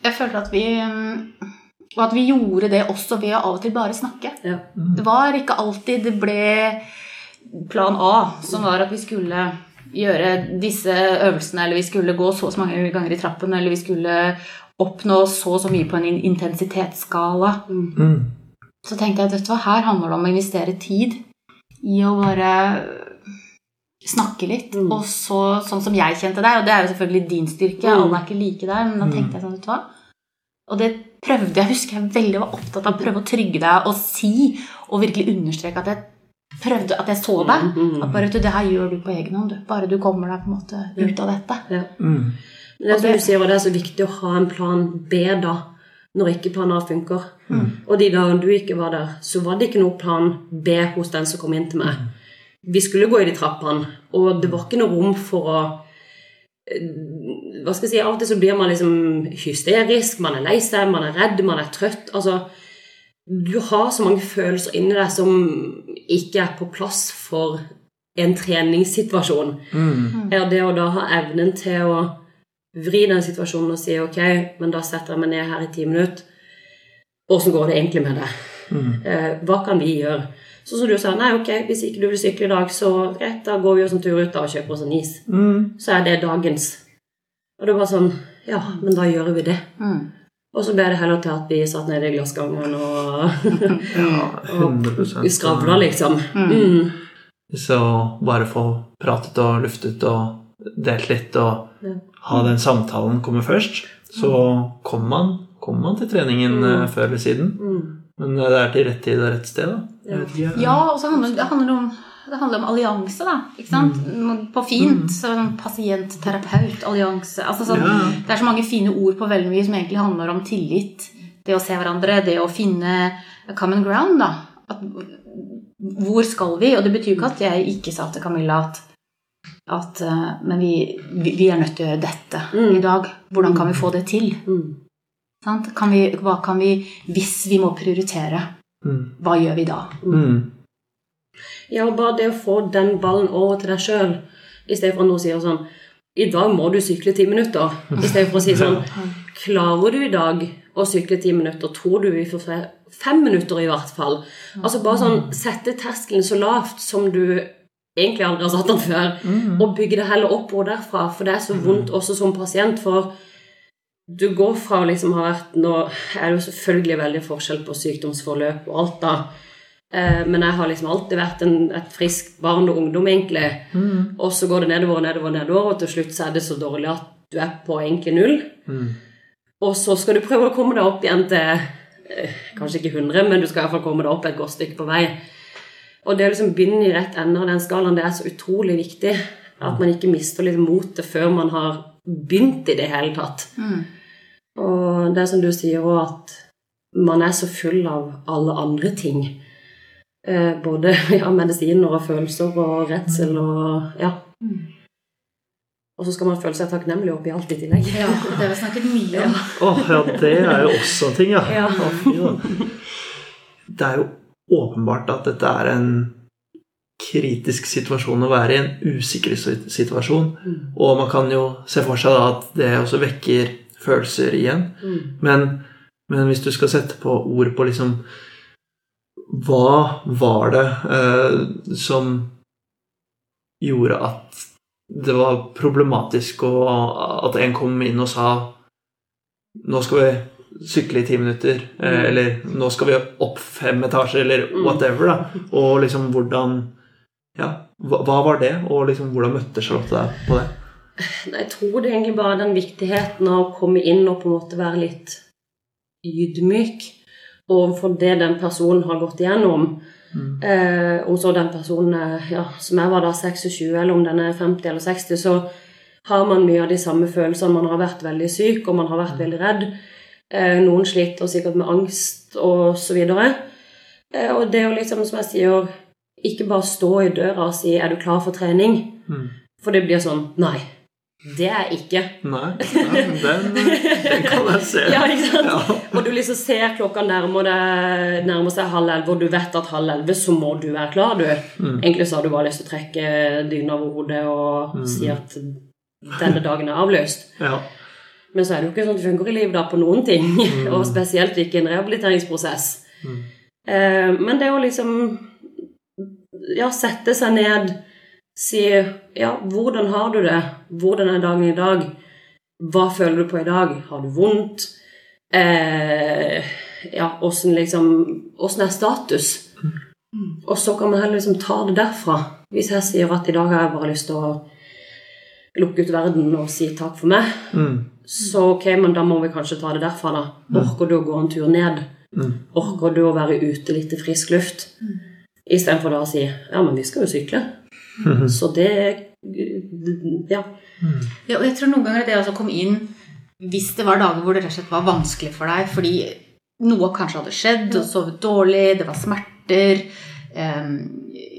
Speaker 2: Mm.
Speaker 3: Jeg følte at vi mm, Og at vi gjorde det også ved å av og til bare snakke.
Speaker 1: Ja.
Speaker 3: Det var ikke alltid det ble plan A, som var at vi skulle gjøre disse øvelsene, eller vi skulle gå så og så mange ganger i trappen, eller vi skulle oppnå så og så mye på en intensitetsskala.
Speaker 2: Mm.
Speaker 3: Så tenkte jeg at vet du hva, her handler det om å investere tid i å bare snakke litt.
Speaker 1: Mm.
Speaker 3: Og så, sånn som jeg kjente deg, og det er jo selvfølgelig din styrke,
Speaker 1: Mm.
Speaker 3: alle er ikke like der, men da tenkte jeg sånn, vet du hva. Og det prøvde jeg, husker jeg veldig var opptatt av å prøve å trygge deg og si, og virkelig understreke at jeg prøvde at jeg så deg.
Speaker 1: Mm.
Speaker 3: At bare, vet du, det her gjør du på egen hånd, du. Bare du kommer deg på en måte ut av dette.
Speaker 1: Ja.
Speaker 2: Mm.
Speaker 1: Men det som
Speaker 3: det-
Speaker 1: du sier, og det er så viktig å ha en plan B da, når ikke plan A funker.
Speaker 2: Mm.
Speaker 1: Og de dagene du ikke var der, så var det ikke noe plan B hos den som kom inn til meg. Vi skulle gå i de trappene, og det var ikke noe rom for å Hva skal jeg si, Av og til så blir man liksom hysterisk, man er lei seg, man er redd, man er trøtt. Altså, du har så mange følelser inni deg som ikke er på plass for en treningssituasjon.
Speaker 2: Mm.
Speaker 1: Er det å da ha evnen til å vri den situasjonen og si ok, men da setter jeg meg ned her i ti minutter. Åssen går det egentlig med det?
Speaker 2: Mm.
Speaker 1: Eh, hva kan vi gjøre? Sånn som du sa, nei, ok, hvis ikke du vil sykle i dag, så greit, da går vi oss en tur ut da og kjøper oss en is.
Speaker 2: Mm.
Speaker 1: Så er det dagens. Og det var sånn, ja, men da gjør vi det.
Speaker 3: Mm.
Speaker 1: Og så ble det heller til at vi satt nede i glassgangen og,
Speaker 2: Ja, 100
Speaker 1: skravla, liksom. Mm.
Speaker 2: Så bare få pratet og luftet og delt litt og
Speaker 1: Ja.
Speaker 2: ha den samtalen komme først, så kommer man, kommer man til treningen
Speaker 1: Mm.
Speaker 2: eh, før eller siden.
Speaker 1: Mm.
Speaker 2: Men det er til rett tid og rett sted, da. Ikke.
Speaker 3: Ja, og så handler det handler om det handler om allianse, da. ikke sant? På fint. så sånn Pasient-terapeut-allianse. Altså sånn,
Speaker 2: Ja.
Speaker 3: Det er så mange fine ord på veldig mye som egentlig handler om tillit. Det å se hverandre, det å finne a common ground. da. At, hvor skal vi? Og det betyr ikke at jeg ikke sa til Camilla at, at eh, Men vi, vi, er nødt til å gjøre dette
Speaker 1: Mm.
Speaker 3: i dag. Hvordan kan vi få det til?
Speaker 1: Mm.
Speaker 3: Sant? Kan vi, hva kan vi Hvis vi må prioritere,
Speaker 2: Mm.
Speaker 3: Hva gjør vi da?
Speaker 2: Mm.
Speaker 1: Ja, og bare det å få den ballen over til deg sjøl, i stedet for at noen sier sånn I dag må du sykle ti minutter. I stedet for å si sånn Klarer du i dag å sykle ti minutter? Tror du vi får fe- fem minutter, i hvert fall? Altså bare sånn Sette terskelen så lavt som du egentlig aldri har satt den før, og bygge det heller oppover derfra, for det er så vondt også som pasient. for du går fra å liksom ha vært Nå er det jo selvfølgelig veldig forskjell på sykdomsforløp og alt, da. Eh, men jeg har liksom alltid vært en, et friskt barn og ungdom, egentlig. Og så går det nedover og nedover, nedover, og til slutt så er det så dårlig at du er på egentlig null.
Speaker 2: Mm.
Speaker 1: Og så skal du prøve å komme deg opp igjen til eh, kanskje ikke 100, men du skal i hvert fall komme deg opp et godt stykke på vei. Og det å liksom begynne i rett ende av den skalaen, det er så utrolig viktig. At man ikke mister litt motet før man har begynt i det hele tatt. Og det er som du sier òg, at man er så full av alle andre ting. Eh, både ja, medisiner og følelser og redsel og ja. Og så skal man føle seg takknemlig oppi alt i tillegg.
Speaker 3: Ja, det har vi snakket mye om.
Speaker 2: Åh, ja, det er jo også en ting, ja.
Speaker 1: Ja.
Speaker 2: Det er jo åpenbart at dette er en kritisk situasjon å være i, en usikker situasjon. situasjon. Og man kan jo se for seg da at det også vekker følelser igjen.
Speaker 1: Mm.
Speaker 2: Men, men hvis du skal sette på ord på liksom Hva var det eh, som gjorde at det var problematisk, og at en kom inn og sa Nå skal vi sykle i ti minutter, eh, eller nå skal vi opp fem etasjer, eller whatever, da. Og liksom hvordan Ja, hva, var det, og liksom hvordan møtte Charlotte deg på det?
Speaker 1: Jeg tror det er egentlig bare den viktigheten av å komme inn og på en måte være litt ydmyk overfor det den personen har gått igjennom. Eh, om så den personen er, ja, som jeg var da 26, eller om den er 50 eller 60, så har man mye av de samme følelsene. Man har vært veldig syk, og man har vært veldig redd. Eh, noen sliter sikkert med angst og så videre. Eh, og det er jo liksom, som jeg sier, ikke bare stå i døra og si 'er du klar for trening'?
Speaker 2: Mm.
Speaker 1: For det blir sånn Nei, det er jeg ikke.
Speaker 2: Nei, ja, den, den kan jeg se.
Speaker 1: Ja, ikke sant?
Speaker 2: Ja.
Speaker 1: Og du liksom ser klokka nærmer, deg, nærmer seg halv elleve, og du vet at halv elleve så må du være klar, du.
Speaker 2: Mm.
Speaker 1: Egentlig så har du bare lyst til å trekke dyna over hodet og si at denne dagen er avløst.
Speaker 2: Ja.
Speaker 1: Men så er det jo ikke sånn det funker i livet da på noen ting. Og spesielt ikke i en rehabiliteringsprosess. Eh, men det å liksom ja, sette seg ned, si ja, hvordan har du det? Hvordan er dagen i dag? Hva føler du på i dag? Har du vondt? Eh, ja, åssen liksom Åssen er status? Og så kan man heller liksom ta det derfra. Hvis jeg sier at i dag har jeg bare lyst til å lukke ut verden og si takk for meg,
Speaker 2: Mm.
Speaker 1: så ok, men da må vi kanskje ta det derfra, da. Orker du å gå en tur ned? Orker du å være ute litt i frisk luft? Istedenfor da å si ja, men vi skal jo sykle. Så det Ja.
Speaker 3: Ja, og jeg tror noen ganger det å komme inn hvis det var dager hvor det rett og slett var vanskelig for deg fordi noe kanskje hadde skjedd, du sovet dårlig, det var smerter, um,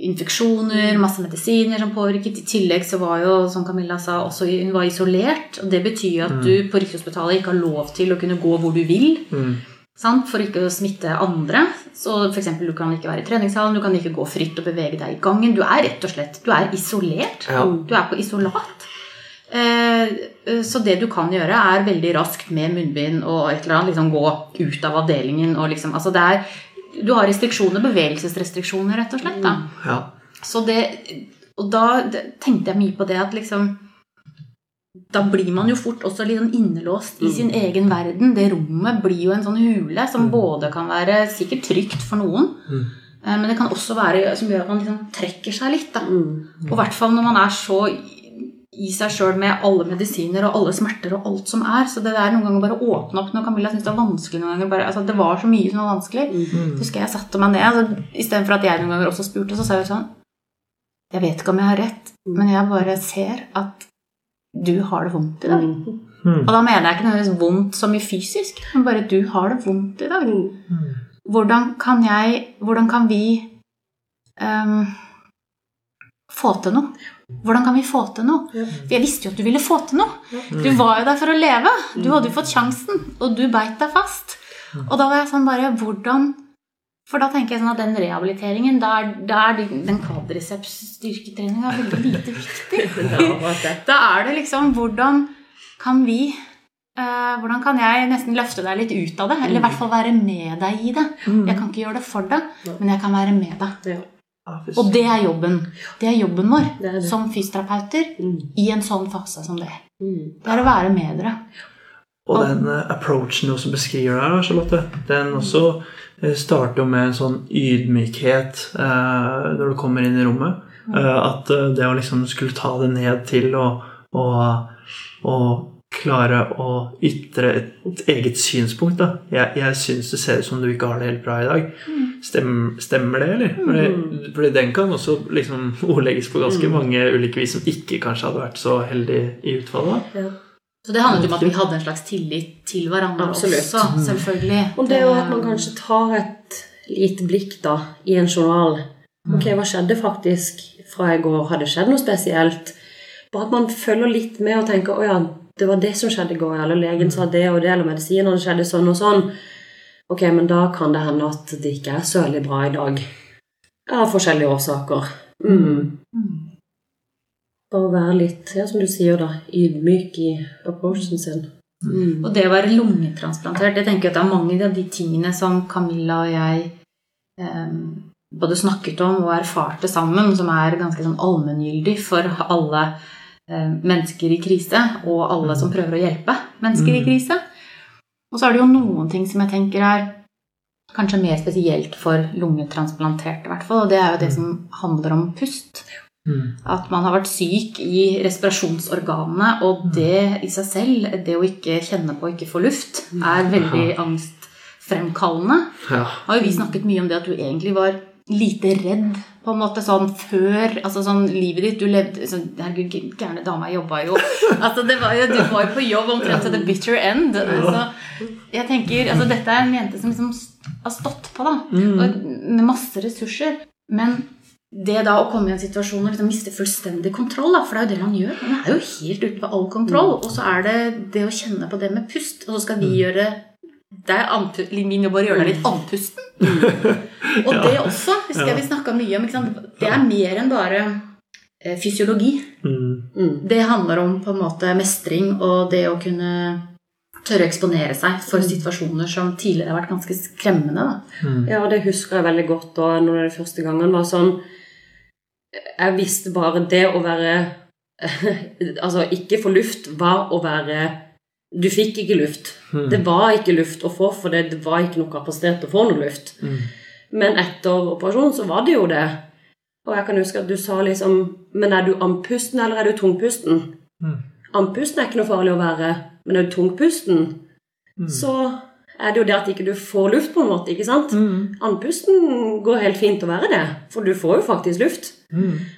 Speaker 3: infeksjoner, masse medisiner som påvirket. I tillegg så var jo, som Camilla sa, også hun var isolert. og Det betyr jo at du på Rikshospitalet ikke har lov til å kunne gå hvor du vil.
Speaker 2: Mm.
Speaker 3: Sant? For ikke å smitte andre. Så for eksempel, Du kan ikke være i treningshallen, du kan ikke gå fritt og bevege deg i gangen. Du er rett og slett du er isolert.
Speaker 2: Ja.
Speaker 3: Du er på isolat. Eh, eh, Så det du kan gjøre, er veldig raskt med munnbind og et eller annet liksom gå ut av avdelingen. og liksom, altså det er, Du har restriksjoner, bevegelsesrestriksjoner, rett og slett. da.
Speaker 2: ja.
Speaker 3: Så det, og da tenkte jeg mye på det at liksom Da blir man jo fort også litt sånn innelåst i sin egen verden. Det rommet blir jo en sånn hule som både kan være sikkert trygt for noen, eh, men det kan også være som gjør at man liksom trekker seg litt. da. Og i hvert fall når man er så i- seg sjøl med alle medisiner og alle smerter og alt som er. Så det der noen ganger bare åpne opp når Camilla syns det var vanskelig noen ganger. Bare, altså det var så mye som var vanskelig. Så husker jeg satte meg ned. Altså, Istedenfor at jeg noen ganger også spurte, så sa jeg sånn Jeg vet ikke om jeg har rett, men jeg bare ser at du har det vondt i dag. Og da mener jeg ikke nødvendigvis vondt som i fysisk, men bare du har det vondt i dag. Hvordan kan jeg Hvordan kan vi um, få til noe? Hvordan kan vi få til noe? For jeg visste jo at du ville få til noe. Du var jo der for å leve. Du hadde jo fått sjansen, og du beit deg fast. Og da var jeg sånn bare Hvordan For da tenker jeg sånn at den rehabiliteringen, da er, da er den- kvadriceps-styrketreninga veldig lite viktig. Da er det liksom Hvordan kan vi uh, Hvordan kan jeg nesten løfte deg litt ut av det? Eller i hvert fall være med deg i det. Jeg kan ikke gjøre det for deg, men jeg kan være med deg. Og det er jobben. Det er jobben vår
Speaker 1: Det er det.
Speaker 3: som fysioterapeuter i en sånn fase som det.
Speaker 1: Mm.
Speaker 3: Det er å være med dere.
Speaker 2: Og den eh, approachen du også beskriver der, Charlotte, den også starter jo med en sånn ydmykhet eh, når du kommer inn i rommet. Eh, at eh, det å liksom skulle ta det ned til å, å, å klare å ytre et, et eget synspunkt. Da. Jeg, jeg syns det ser ut som du ikke har det helt bra i dag. Stem, stemmer det, eller? Fordi, fordi den kan også liksom ordlegges på ganske mange ulike vis som ikke kanskje hadde vært så heldig i utfallet. da.
Speaker 3: Så det handlet om at vi hadde en slags tillit til hverandre
Speaker 1: Absolutt.
Speaker 3: også, selvfølgelig.
Speaker 1: Og det er jo at man kanskje tar et lite blikk da, i en journal. Ok, hva skjedde faktisk fra i går? Har det skjedd noe spesielt? Bare at man følger litt med og tenker å ja, det var det som skjedde i går, eller legen sa det og det, eller medisinene skjedde sånn og sånn. Ok, men da kan det hende at det ikke er så veldig bra i dag. Av forskjellige årsaker. Mm. Bare være litt, ja, som du sier da, ydmyk i approachen sin. Mm.
Speaker 3: Og det å være lungetransplantert, jeg tenker at det er mange av de tingene som Camilla og jeg eh, både snakket om og erfarte sammen, som er ganske sånn allmenngyldig for alle eh, mennesker i krise, og alle som prøver å hjelpe mennesker i krise. Og så er det jo noen ting som jeg tenker er kanskje mer spesielt for lungetransplanterte, i hvert fall. Og det er jo det som handler om pust.
Speaker 2: Mm.
Speaker 3: At man har vært syk i respirasjonsorganene, og det i seg selv, det å ikke kjenne på og ikke få luft, er veldig angstfremkallende.
Speaker 2: Ja.
Speaker 3: Har jo vi snakket mye om det at du egentlig var lite redd på en måte sånn før altså sånn livet ditt Du levde sånn, Herregud, gærne dama jobba jo altså det var jo, Du var jo på jobb omtrent til the bitter end. Altså, jeg tenker, altså Dette er en jente som liksom har stått på, da. Og med masse ressurser. Men det da å komme i en situasjon og liksom miste fullstendig kontroll, da, for det er jo det man gjør Man er jo helt ute på all kontroll. Og så er det det å kjenne på det med pust, og så skal vi gjøre det er min jobb å gjøre deg litt andpusten. Og det også husker jeg vi snakka mye om. Ikke sant? Det er mer enn bare eh, fysiologi.
Speaker 2: Mm.
Speaker 3: Det handler om på en måte mestring og det å kunne tørre å eksponere seg for situasjoner som tidligere har vært ganske skremmende. Da.
Speaker 1: Ja, det husker jeg veldig godt. når det første gangene var sånn Jeg visste bare det å være Altså, ikke få luft var å være Du fikk ikke luft. Det var ikke luft å få, for det, det var ikke noe kapasitet til å få noe luft. Men etter operasjonen så var det jo det. Og jeg kan huske at du sa liksom Men er du andpusten, eller er du tungpusten? Andpusten er ikke noe farlig å være, men er du tungpusten, så er det jo det at ikke du får luft, på en måte. ikke sant? Andpusten går helt fint å være det, for du får jo faktisk luft.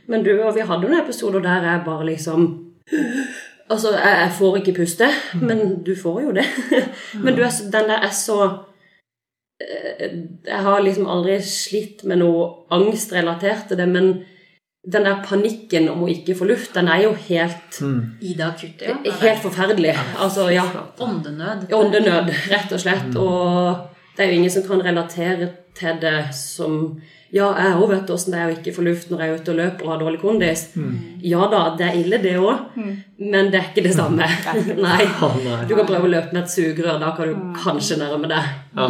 Speaker 1: Men du og vi hadde noen episoder der jeg bare liksom Altså, jeg, jeg får ikke puste, men du får jo det. men du er, så- den der er så eh, Jeg har liksom aldri slitt med noe angstrelatert til det, men den der panikken om å ikke få luft, den er jo helt,
Speaker 3: I det akutt, Ja.
Speaker 1: helt forferdelig. Altså, ja.
Speaker 3: Åndenød.
Speaker 1: Åndenød, rett og slett. Og det er jo ingen som kan relatere til det som Ja, jeg òg vet åssen det er å ikke få luft når jeg er ute og løper og har dårlig kondis. Ja da, det er ille, det òg, men det er ikke det samme. Nei.
Speaker 2: Nei.
Speaker 1: Du kan prøve å løpe med et sugerør, da kan du kanskje nærme deg.
Speaker 2: Ja.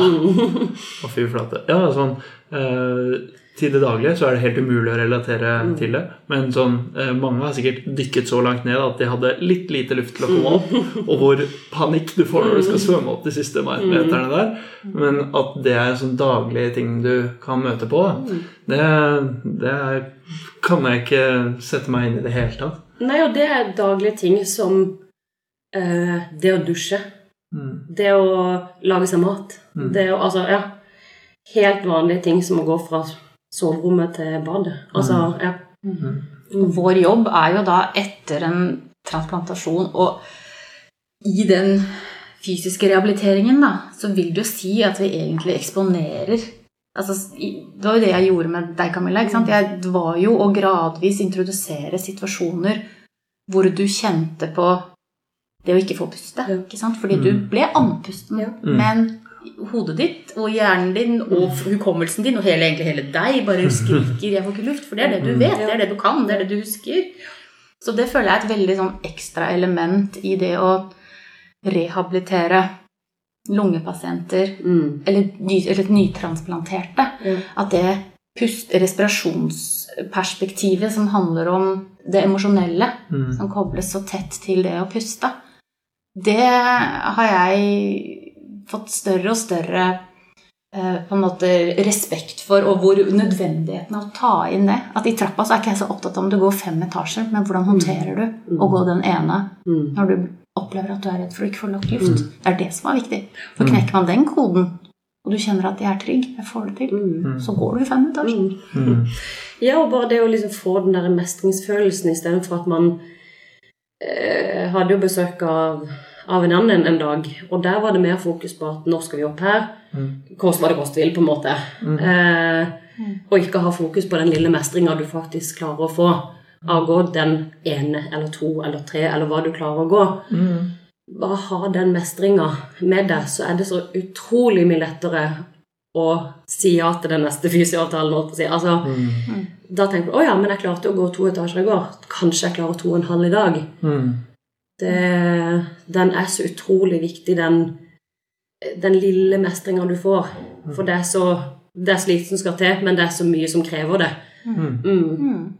Speaker 2: Å, fy flate. Ja, sånn eh, Til det daglige så er det helt umulig å relatere til det. Men sånn, eh, mange har sikkert dykket så langt ned at de hadde litt lite luft til å komme opp. Og hvor panikk du får når du skal svømme opp de siste meterne der. Men at det er sånn daglige ting du kan møte på, det, det kan jeg ikke sette meg inn i det hele tatt.
Speaker 1: Nei, og det er daglige ting som eh, det å dusje. Det å lage seg mat. Det å, altså, ja. Helt vanlige ting som å gå fra soverommet til badet. Altså, ja.
Speaker 3: Vår jobb er jo da etter en transplantasjon og i den fysiske rehabiliteringen, da, så vil det jo si at vi egentlig eksponerer altså, Det var jo det jeg gjorde med deg, Camilla. ikke sant? Jeg var jo å gradvis introdusere situasjoner hvor du kjente på det å ikke få puste. ikke sant? Fordi du ble andpusten.
Speaker 1: Ja.
Speaker 3: Men hodet ditt og hjernen din og hukommelsen din og hele, egentlig hele deg bare skriker 'jeg får ikke luft', for det er det du vet, det er det du kan, det er det du husker. Så det føler jeg er et veldig sånn ekstra element i det å rehabilitere lungepasienter
Speaker 1: Mm.
Speaker 3: eller, ny, eller nytransplanterte.
Speaker 1: Mm.
Speaker 3: At det pust, respirasjonsperspektivet som handler om det emosjonelle, som kobles så tett til det å puste, det har jeg fått større og større eh, på en måte respekt for, og hvor nødvendigheten av å ta inn det. At i trappa så er ikke jeg så opptatt av om du går fem etasjer, men hvordan håndterer du å gå den ene når du opplever at du er redd for å ikke få nok luft. Det er det som er viktig. For knekker man den koden, og du kjenner at jeg er trygg, jeg får det til, så går du i fem etasjer.
Speaker 1: Ja, og bare det å liksom få den der mestringsfølelsen istedenfor at man eh, hadde jo besøk av, av en annen en dag, og der var det mer fokus på at når skal vi opp her. Kost hva det koste vil, på en måte. Eh, og ikke ha fokus på den lille mestringa du faktisk klarer å få av å gå den ene eller to eller tre, eller hva du klarer å gå. Bare ha den mestringa med deg, så er det så utrolig mye lettere å si ja til den neste fysioavtalen. Altså, Si. Altså, Da tenker du å ja, men jeg klarte å gå to etasjer i går. Kanskje jeg klarer to og en halv i dag. Det, den er så utrolig viktig, den, den lille mestringa du får. For det er så det er slikt som skal til, men det er så mye som krever det. Mm.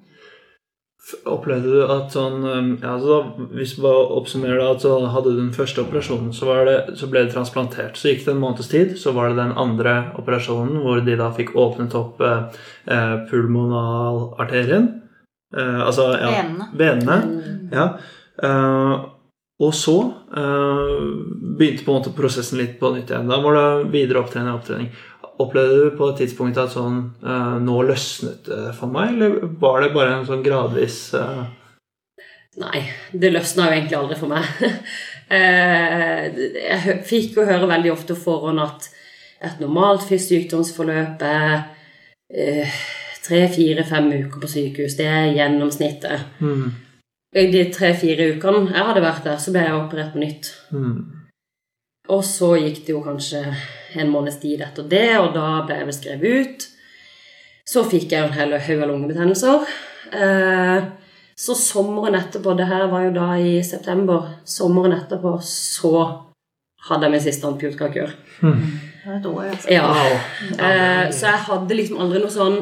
Speaker 2: Opplevde du at sånn um, ja, altså da, Hvis vi bare oppsummerer det, at så hadde du den første operasjonen, så, var det, så ble det transplantert. Så gikk det en måneds tid, så var det den andre operasjonen hvor de da fikk åpnet opp eh, eh pulmonalarterien. Eh, altså ja,
Speaker 3: benene.
Speaker 2: venene. Ja. Eh, og så eh, begynte på en måte prosessen litt på nytt igjen. Da var det videre opptrening og opptrening. Opplevde du på et tidspunkt at sånn eh, Nå løsnet det for meg, eller var det bare en sånn gradvis
Speaker 1: Nei, det løsna jo egentlig aldri for meg. Jeg fikk jo høre veldig ofte forhånd at et normalt sykdomsforløp er tre, fire, fem uker på sykehus. Det er gjennomsnittet. I de tre-fire ukene jeg hadde vært der, så ble jeg operert på nytt.
Speaker 2: Mm.
Speaker 1: Og så gikk det jo kanskje en måneds tid etter det, og da ble jeg beskrevet ut. Så fikk jeg en hel haug av lungebetennelser. Eh, så sommeren etterpå, det her var jo da i september, sommeren etterpå så hadde jeg min siste antibiotikakur.
Speaker 3: Det var et altså.
Speaker 1: Ja. Eh, så jeg hadde liksom aldri noe sånn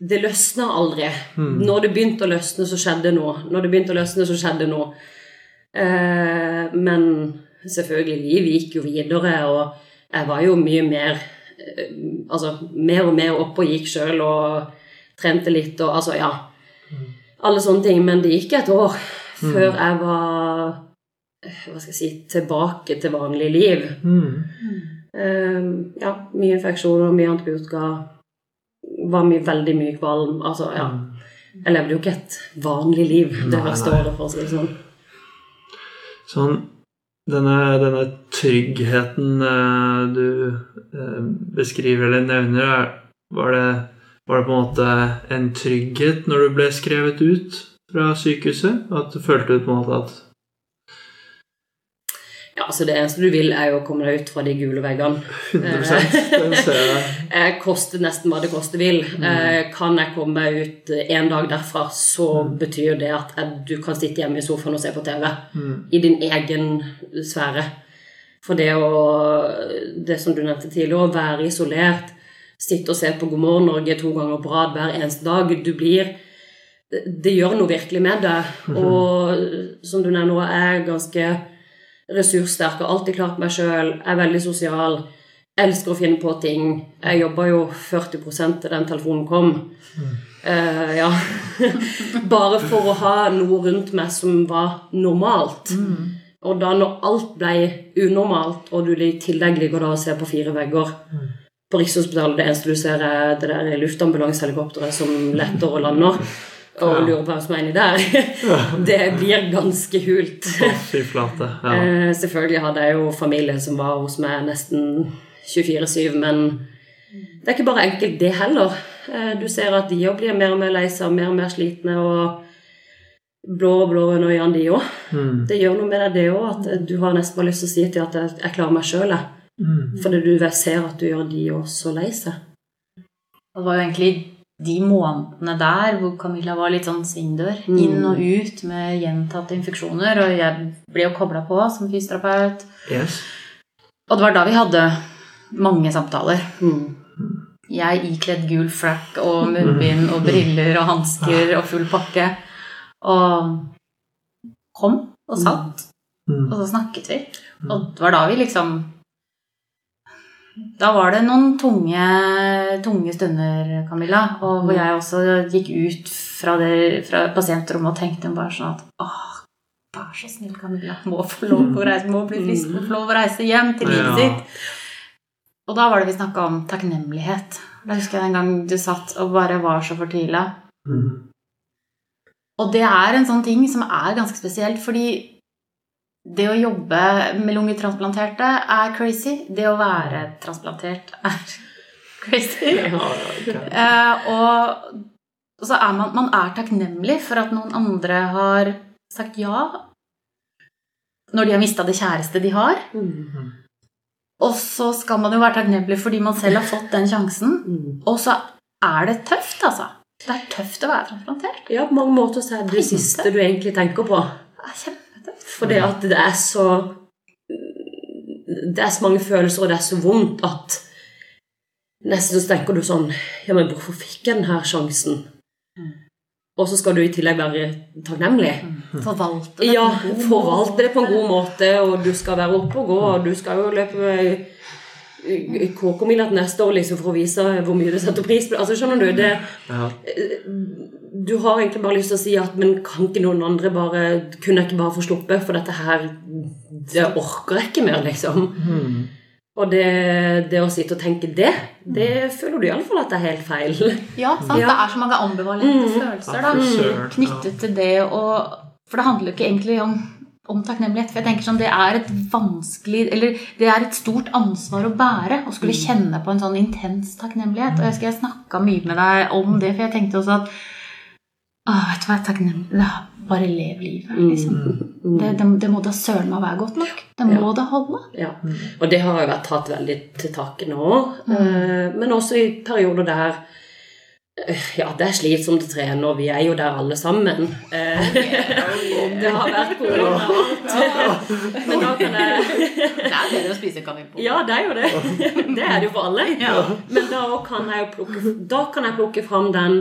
Speaker 1: Det løsna aldri. Når det begynte å løsne, så skjedde noe. Når det begynte å løsne, så skjedde noe. Eh, men selvfølgelig, livet gikk jo videre, og jeg var jo mye mer eh, Altså mer og mer oppe og gikk sjøl og trente litt og altså, ja. Alle sånne ting. Men det gikk et år før jeg var eh, hva skal jeg si, tilbake til vanlig liv.
Speaker 2: Hmm.
Speaker 1: Eh, ja, mye infeksjoner, mye antibiotika. Var mye, veldig mye kvalm. Altså, ja. Jeg levde jo ikke et vanlig liv det
Speaker 2: Nei,
Speaker 1: første året, for å si det sånn.
Speaker 2: Sånn denne, denne tryggheten eh, du eh, beskriver eller nevner, er, var, det, var det på en måte en trygghet når du ble skrevet ut fra sykehuset? At du følte på en måte at
Speaker 1: altså Det eneste du vil, er jo å komme deg ut fra de gule veggene.
Speaker 2: 100 den ser jeg.
Speaker 1: koster koste nesten hva det koste vil. Mm. kan jeg komme meg ut eh, en dag derfra, så betyr det at du kan sitte hjemme i sofaen og se på TV. I din egen sfære. For det å Det som du nevnte tidligere, å være isolert, sitte og se på God morgen Norge to ganger på rad hver eneste dag Du blir det, det gjør noe virkelig med deg. Og som du nevner, jeg er ganske ressurssterk, har alltid klart meg sjøl, er veldig sosial, elsker å finne på ting. Jeg jobba jo 40 til den telefonen kom. Eh, ja. Bare for å ha noe rundt meg som var normalt. Og da når alt ble unormalt, og du i tillegg ligger da og ser på fire vegger på Rikshospitalet, det eneste du ser, er det der luftambulansehelikopteret som letter og lander, og lurer på hvem som er inni der, det blir ganske hult.
Speaker 2: Fy flate. Ja.
Speaker 1: Eh, selvfølgelig hadde jeg jo familie som var hos meg nesten 24-7, men det er ikke bare enkelt, det heller. Eh, du ser at de òg blir mer og mer lei seg, mer og mer slitne, og blå og blå under øynene, de òg.
Speaker 2: Mm.
Speaker 1: Det gjør noe med deg, det òg, at du har nesten bare lyst til å si til at jeg, jeg klarer meg sjøl, jeg.
Speaker 2: Mm.
Speaker 1: Fordi du ser at du gjør de òg så lei seg.
Speaker 3: Det var jo egentlig de månedene der hvor Camilla var litt sånn svingdør.
Speaker 1: Mm.
Speaker 3: Inn og ut med gjentatte infeksjoner. Og jeg ble jo kobla på som fysioterapeut.
Speaker 2: Yes.
Speaker 3: Og det var da vi hadde mange samtaler.
Speaker 1: Mm.
Speaker 3: Jeg ikledd gul frack og munnbind og briller og hansker og full pakke. Og kom og satt,
Speaker 2: Mm.
Speaker 3: og så snakket vi. Og det var da vi liksom Da var det noen tunge, tunge stunder, Camilla, og hvor jeg også gikk ut fra, det, fra pasientrommet og tenkte bare sånn at åh, vær så snill, Camilla, må få lov å reise, må bli frisk, må få lov å reise hjem til livet
Speaker 2: Ja.
Speaker 3: sitt. Og da var det vi snakka om takknemlighet. Da husker jeg en gang du satt og bare var så fortvila.
Speaker 2: Mm.
Speaker 3: Og det er en sånn ting som er ganske spesielt, fordi det å jobbe med lungetransplanterte er crazy. Det å være transplantert er crazy. Ja, og, og så er man, man er takknemlig for at noen andre har sagt ja når de har mista det kjæreste de har.
Speaker 1: Mm.
Speaker 3: Og så skal man jo være takknemlig fordi man selv har fått den sjansen.
Speaker 1: Mm.
Speaker 3: Og så er det tøft, altså. Det er tøft å være transplantert.
Speaker 1: Ja, på mange måter så er det det siste du egentlig tenker på.
Speaker 3: Det er kjempetøft.
Speaker 1: Fordi at det er så Det er så mange følelser, og det er så vondt at nesten så tenker du sånn Ja, men hvorfor fikk jeg denne sjansen? og så skal du i tillegg være takknemlig.
Speaker 3: Forvalte det.
Speaker 1: Ja,
Speaker 3: på en god
Speaker 1: forvalte det på en god måte, og du skal være oppe og gå, og du skal jo løpe KK-mila til neste år liksom, for å vise hvor mye du setter pris på. Altså, skjønner du? Det,
Speaker 2: Ja.
Speaker 1: Du har egentlig bare lyst til å si at men kan ikke noen andre bare Kunne jeg ikke bare få sluppe, for dette her Det orker jeg ikke mer, liksom. Og det, det å sitte og tenke det, det føler du iallfall at det er helt feil.
Speaker 3: Ja, sant?
Speaker 1: Ja.
Speaker 3: Det er så mange ambivalente følelser da, knyttet til det. Og, for det handler jo ikke egentlig om, om takknemlighet. For jeg tenker sånn, Det er et vanskelig, eller det er et stort ansvar å bære å skulle kjenne på en sånn intens takknemlighet. Og jeg husker jeg snakka mye med deg om det, for jeg tenkte også at Åh, vet du hva, jeg er takknemlig. Bare lev livet, liksom. Det, det, det må da søren meg være godt nok. Det må da holde.
Speaker 1: Ja. Og det har jo vært tatt veldig til takke nå. eh, Men også i perioder der eh, ja, det er slitsomt å trene, og vi er jo der alle sammen. Eh, Det har vært korona og alt. Men da kan jeg
Speaker 3: Det er bedre å spise kanelboller.
Speaker 1: Ja, det er jo det. Det er det jo for alle. Men da kan jeg plukke, da kan jeg plukke fram den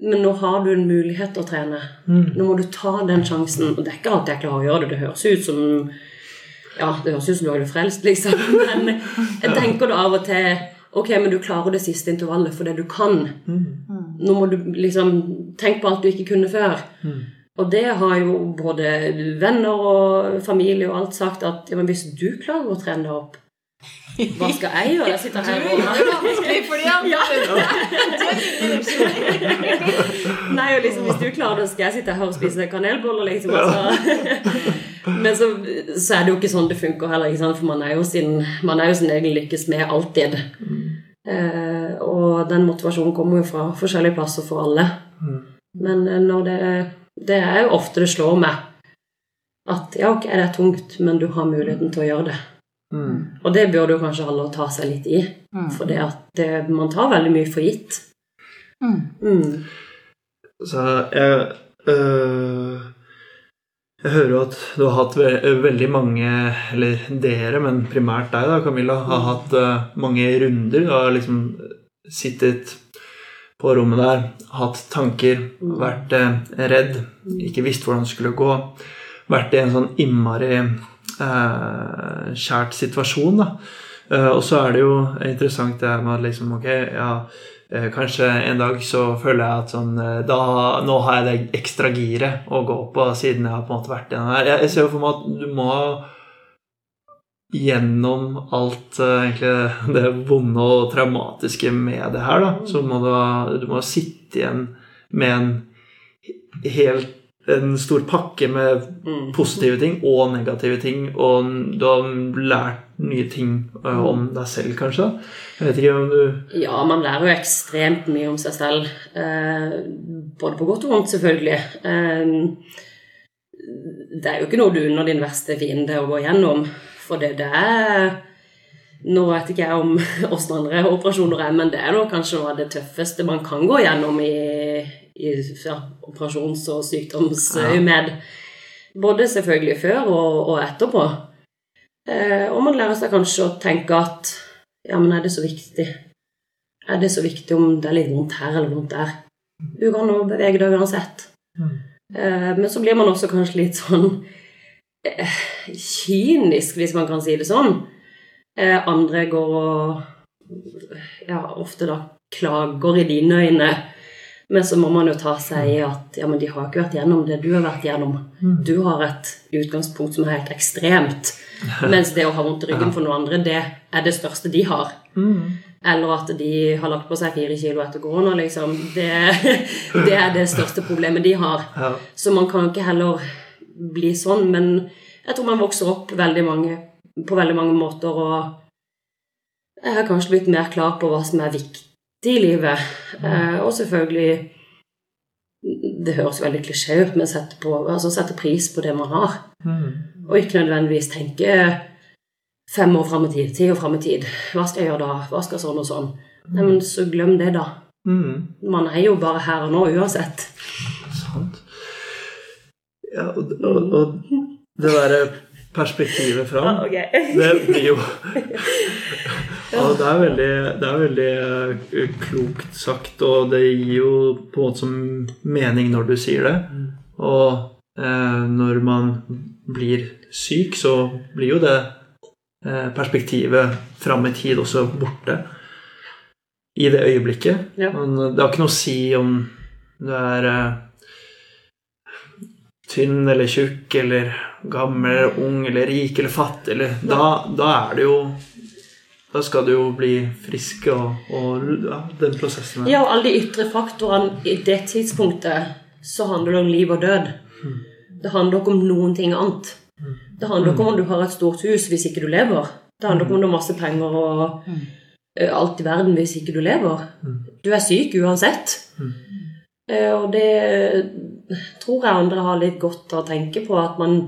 Speaker 1: Men nå har du en mulighet til å trene. Nå må du ta den sjansen. Og det er ikke alltid jeg klarer å gjøre det. Det høres ut som Ja, det høres ut som du er frelst, liksom. Men jeg tenker da av og til Ok, men du klarer det siste intervallet for det du kan. Nå må du liksom Tenk på alt du ikke kunne før. Og det har jo både venner og familie og alt sagt at ja, men hvis du klarer å trene deg opp, hva skal jeg gjøre? Jeg sitter her og
Speaker 3: vanskelig for de
Speaker 1: Ja. Nei, og liksom, hvis du klarer det, skal jeg sitte her og spise kanelboller, liksom. Altså. Men så, så er det jo ikke sånn det funker heller, for man er jo sin, man er jo sin egen lykkes med alltid. Eh, og den motivasjonen kommer jo fra forskjellige plasser for alle. Men eh, når det, det er jo ofte det slår meg at ja, ok, det er tungt, men du har muligheten til å gjøre det. Og det burde jo kanskje alle ta seg litt i. For det at det, man tar veldig mye for gitt. Mm.
Speaker 2: Så jeg øh, Jeg hører jo at du har hatt ve veldig mange Eller dere, men primært deg, da, Camilla, har hatt øh, mange runder. Du har liksom sittet på rommet der, hatt tanker, vært øh, redd, ikke visst hvordan det skulle gå. Vært i en sånn innmari kjært situasjon, da. Eh, og så er det jo interessant det med at liksom, ok, ja Eh, Kanskje en dag så føler jeg at sånn eh, da, Nå har jeg det ekstra giret å gå på, siden jeg har på en måte vært i den her. Jeg, jeg ser jo for meg at du må gjennom alt egentlig det vonde og traumatiske med det her, da. Så må du, du må sitte igjen med en helt en stor pakke med positive ting og negative ting, og du har lært nye ting eh, om deg selv, kanskje. Jeg vet ikke om du
Speaker 1: Ja, man lærer jo ekstremt mye om seg selv. Eh, både på godt og vondt, selvfølgelig. Eh, det er jo ikke noe du unner din verste fiende å gå gjennom. For det, det er Nå vet ikke jeg om åssen andre operasjoner er, men det er kanskje noe av det tøffeste man kan gå gjennom i, i ja, operasjons- og sykdomsøyemed. Både selvfølgelig før og, og etterpå. Eh, og man lærer seg kanskje å tenke at ja, men er det så viktig? Er det så viktig om det er litt vondt her eller vondt der? Du kan jo bevege deg uansett. Eh, men så blir man også kanskje litt sånn eh, kynisk, hvis man kan si det sånn. Eh, andre går og ja, ofte da klager i dine øyne. Men så må man jo ta seg i at ja, men de har ikke vært gjennom det du har vært gjennom. Du har et utgangspunkt som er helt ekstremt. Mens det å ha vondt i ryggen for noen andre, det er det største de har. Eller at de har lagt på seg fire kilo etter korona, liksom. Det, det er det største problemet de har. Så man kan ikke heller bli sånn. Men jeg tror man vokser opp veldig mange, på veldig mange måter, og jeg har kanskje blitt mer klar på hva som er viktig i livet. Eh, og selvfølgelig Det høres veldig klisjé ut, men sette, på, altså sette pris på det man har. Og ikke nødvendigvis tenke fem år fram i tid, ti år fram i tid. Hva skal jeg gjøre da? Hva skal sånn og sånn? Nei, men så glem det, da.
Speaker 2: Mm.
Speaker 1: Man er jo bare her og nå uansett.
Speaker 2: Sant. Ja, og, og, og det derre perspektivet fram.
Speaker 1: ok.
Speaker 2: Det blir jo ja, det, er veldig, det er veldig eh, klokt sagt, og det gir jo på en måte som mening når du sier det. Og eh, når man blir syk, så blir jo det eh, perspektivet fram i tid også borte. I det øyeblikket.
Speaker 1: Ja.
Speaker 2: Men det har ikke noe å si om du er eh, tynn eller tjukk eller gammel eller ung eller rik eller fattig eller da, da er det jo Da skal du jo bli frisk og, og ja, den prosessen der.
Speaker 1: Ja, og alle de ytre faktorene i det tidspunktet så handler det om liv og død. Det handler ikke om noen ting annet. Det handler ikke om om du har et stort hus hvis ikke du lever. Det handler ikke om du har masse penger og eh, alt i verden hvis ikke du lever. Du er syk uansett. Eh, Og det tror jeg andre har litt godt av å tenke på, at man,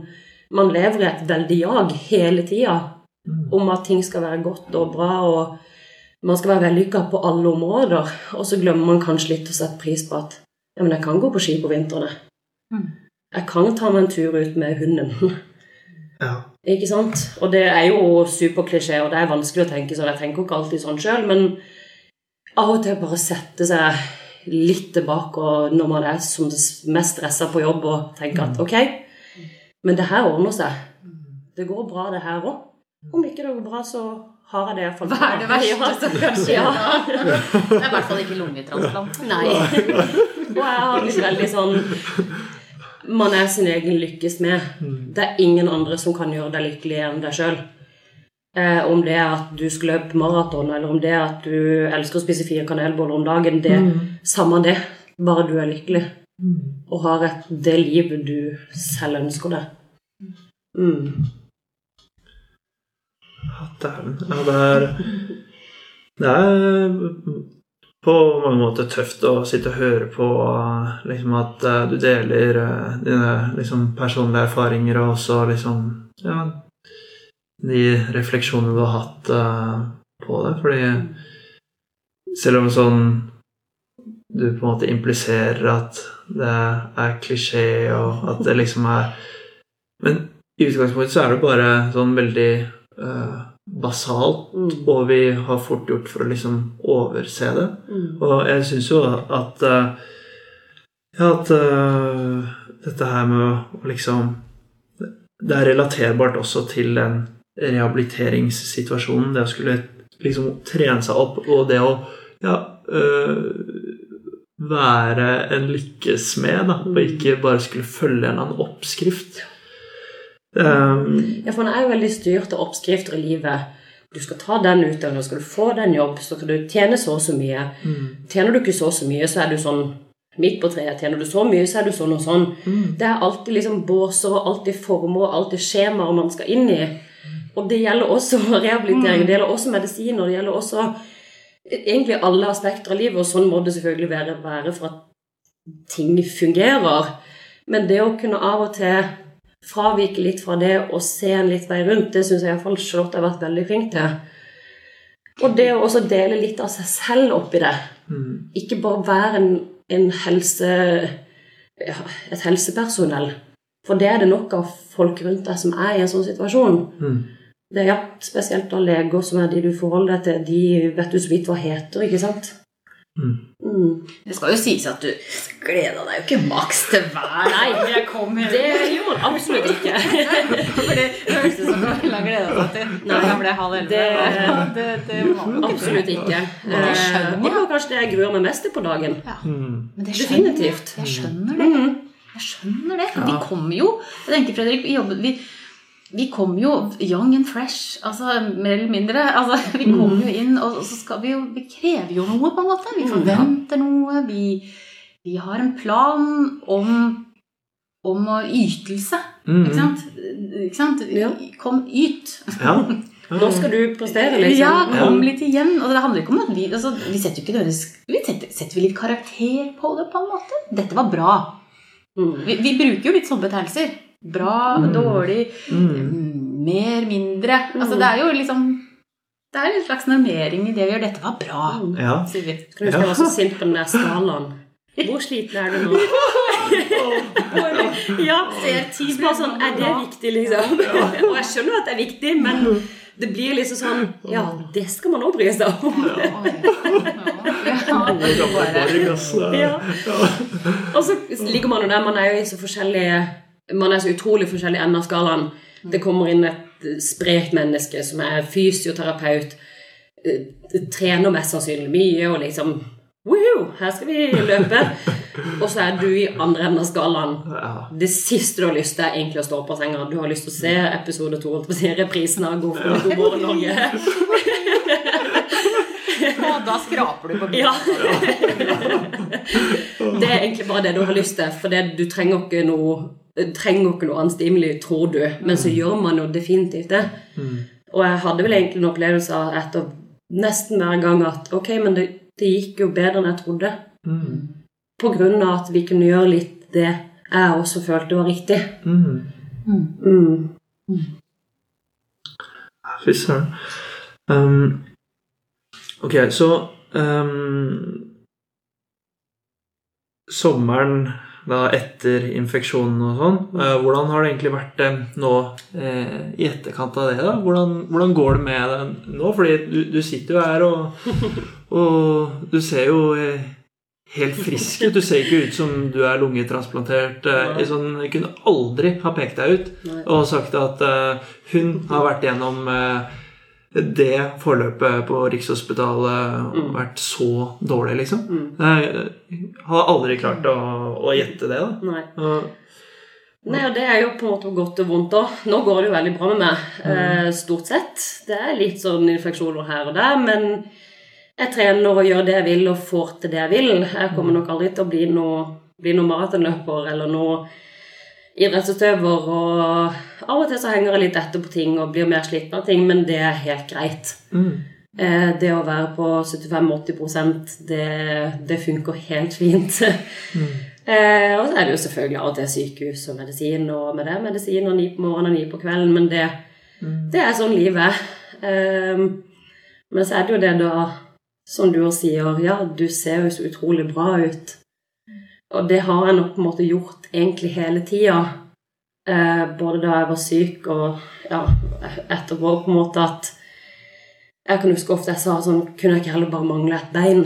Speaker 1: man lever i et veldig jag hele tida om at ting skal være godt og bra, og man skal være vellykka på alle områder. Og så glemmer man kanskje litt å sette pris på at ja, men jeg kan gå på ski på vintrene.
Speaker 3: Mm.
Speaker 1: Jeg kan ta meg en tur ut med hunden.
Speaker 2: Ja.
Speaker 1: Ikke sant? Og det er jo superklisjé, og det er vanskelig å tenke sånn. Jeg tenker ikke alltid sånn sjøl, men av og til bare sette seg litt tilbake og når man er som mest stressa på jobb og tenker at ok, men det her ordner seg. Det går bra, det her òg. Om ikke det går bra, så har jeg det iallfall
Speaker 3: Hva er det verste som kan skje
Speaker 1: Ja.
Speaker 3: Det er i hvert fall ikke lungetransplant.
Speaker 1: Nei. Og jeg har blitt veldig sånn Man er sin egen lykkes med. Det er ingen andre som kan gjøre deg lykkelig enn deg sjøl. Eh, om det er at du skal løpe maraton, eller om det er at du elsker å spise fire kanelboller om dagen. Det Samme det. Bare du er lykkelig. Og har et, det livet du selv ønsker deg. Mm.
Speaker 2: Ja, dæven. Ja, det er Det er på mange måter tøft å sitte og høre på liksom at eh, du deler eh, dine liksom, personlige erfaringer og også liksom Ja, de refleksjonene du har hatt eh, på det. Fordi selv om sånn du på en måte impliserer at det er klisjé, og at det liksom er Men i utgangspunktet så er det bare sånn veldig uh, basalt,
Speaker 1: Mm.
Speaker 2: og vi har fort gjort for å liksom overse det.
Speaker 1: Mm.
Speaker 2: Og jeg syns jo at uh, Ja, at uh, dette her med å liksom Det er relaterbart også til den rehabiliteringssituasjonen. Det å skulle liksom trene seg opp, og det å ja, øh, være en lykkesmed, da, og ikke bare skulle følge en eller annen oppskrift. Um,
Speaker 1: Ja, for det er jo veldig styrt av oppskrifter i livet. Du skal ta den utdanningen, skal du få den jobb, så skal du tjene så og så mye. Tjener du ikke så og så mye, så er du sånn midt på treet. Tjener du så mye, så er du sånn og sånn. Det er alltid liksom båser og alltid former og alltid skjemaer man skal inn i. Og det gjelder også rehabilitering, det gjelder også medisiner, det gjelder også egentlig alle aspekter av livet, og sånn må det selvfølgelig være, være for at ting fungerer. Men det å kunne av og til fravike litt fra det og se en litt vei rundt, det syns jeg iallfall Charlotte har vært veldig flink til. Og det å også dele litt av seg selv oppi det. Ikke bare være en, en helse... et helsepersonell. For det er det nok av folk rundt deg som er i en sånn situasjon. Det er ja, spesielt da leger som er de du forholder deg til, de vet du så vidt hva heter, ikke sant? Mm.
Speaker 3: Det skal jo sies at du gleda deg jo ikke maks til hver Nei, jeg kom her.
Speaker 1: Det gjorde han absolutt ikke.
Speaker 3: For det hørtes ut som du ville gleda deg til
Speaker 1: Nei,
Speaker 3: jeg ble halv elleve.
Speaker 1: det-
Speaker 3: Det, det var jo ikke
Speaker 1: Absolutt ikke.
Speaker 3: Men det skjønner
Speaker 1: Eh,
Speaker 3: jeg.
Speaker 1: Det var kanskje det jeg gruer meg mest til på dagen.
Speaker 3: Men det skjønner
Speaker 1: Definitivt.
Speaker 3: Jeg skjønner det. Jeg skjønner det. Vi kommer jo Jeg tenker, Fredrik, vi jobber vi, vi kommer jo young and fresh, altså mer eller mindre. Altså, vi kommer jo inn, og så skal vi jo Vi krever jo noe, på en måte. Vi forventer noe. Vi, vi har en plan om om ytelse. Ikke sant? Ikke sant?
Speaker 1: Ja.
Speaker 3: Kom, yt.
Speaker 2: ja.
Speaker 1: Nå skal du prestere, liksom.
Speaker 3: Ja, kom litt igjen. Og det handler ikke om at vi altså, Vi setter jo ikke nødvendigvis vi setter, setter vi litt karakter på det, på en måte? Dette var bra.
Speaker 1: Mm.
Speaker 3: Vi, vi bruker jo litt sånne betegnelser. Bra, dårlig, mm, mer, mindre. Altså, det er jo liksom Det er en slags normering i det vi gjør. Dette var bra,
Speaker 2: ja.
Speaker 3: sier vi.
Speaker 1: Kan du huske jeg var så sint på den der skalaen? Hvor sliten er du nå? Ja,
Speaker 3: Ser ti
Speaker 1: på sånn, Er det viktig, liksom? Og jeg skjønner at det er viktig, men det blir liksom sånn Ja, det skal man òg bry seg om. Ja. Og så ligger man jo der, man er jo i så forskjellige Man er så utrolig forskjellig enden av skalaen. Det kommer inn et sprekt menneske som er fysioterapeut, eh, trener mest sannsynlig mye og liksom Woohoo, her skal vi løpe. Og så er du i andre enden av skalaen. Det siste du har lyst til, er egentlig å stå på senga. Du har lyst til å se episode to, holdt på å reprisen av God god morgen Norge.
Speaker 3: Og da skraper du på
Speaker 1: Ja. Det er egentlig bare det du har lyst til, for det, du trenger ikke noe trenger ikke noe annet stimuli, tror du, men så gjør man jo definitivt det. Og jeg hadde vel egentlig en opplevelse av etter nesten hver gang at ok, men det, det gikk jo bedre enn jeg trodde. På grunn av at vi kunne gjøre litt det jeg også følte var riktig. Mm.
Speaker 2: Fy søren. Um, ok, så um, Sommeren da etter infeksjonen og sånn, eh, hvordan har det egentlig vært eh, nå eh, i etterkant av det? da? Hvordan, hvordan går det med deg nå? Fordi du, du sitter jo her og, og du ser jo helt frisk ut. Du ser ikke ut som du er lungetransplantert. Sånn, jeg kunne aldri ha pekt deg ut og sagt at hun har vært gjennom det forløpet på Rikshospitalet mm. vært så dårlig, liksom. Jeg har aldri klart å, å gjette det. da.
Speaker 1: Nei.
Speaker 2: Uh,
Speaker 1: Nei, og det er jo på en måte godt og vondt òg. Nå går det jo veldig bra med meg, eh, stort sett. Det er litt sånn infeksjoner her og der, men jeg trener og gjør det jeg vil, og får til det jeg vil. Jeg kommer nok aldri til å bli noe, bli noe maratonløper eller noe idrettsutøver, og av og til så henger jeg litt etter på ting og blir mer sliten av ting, men det er helt greit. Mm. Det å være på 75-80 det, det funker helt fint. Eh, og så er det jo selvfølgelig av og til sykehus og medisin, og med det medisin og ni på morgenen og ni på kvelden, men det, det er sånn livet er. Eh, men så er det jo det da, som du sier, ja, du ser jo så utrolig bra ut. Og det har jeg nok på en måte gjort egentlig hele tida. Eh, både da jeg var syk og ja, etterpå, på en måte at jeg kan huske ofte jeg sa sånn Kunne jeg ikke heller bare mangle et bein?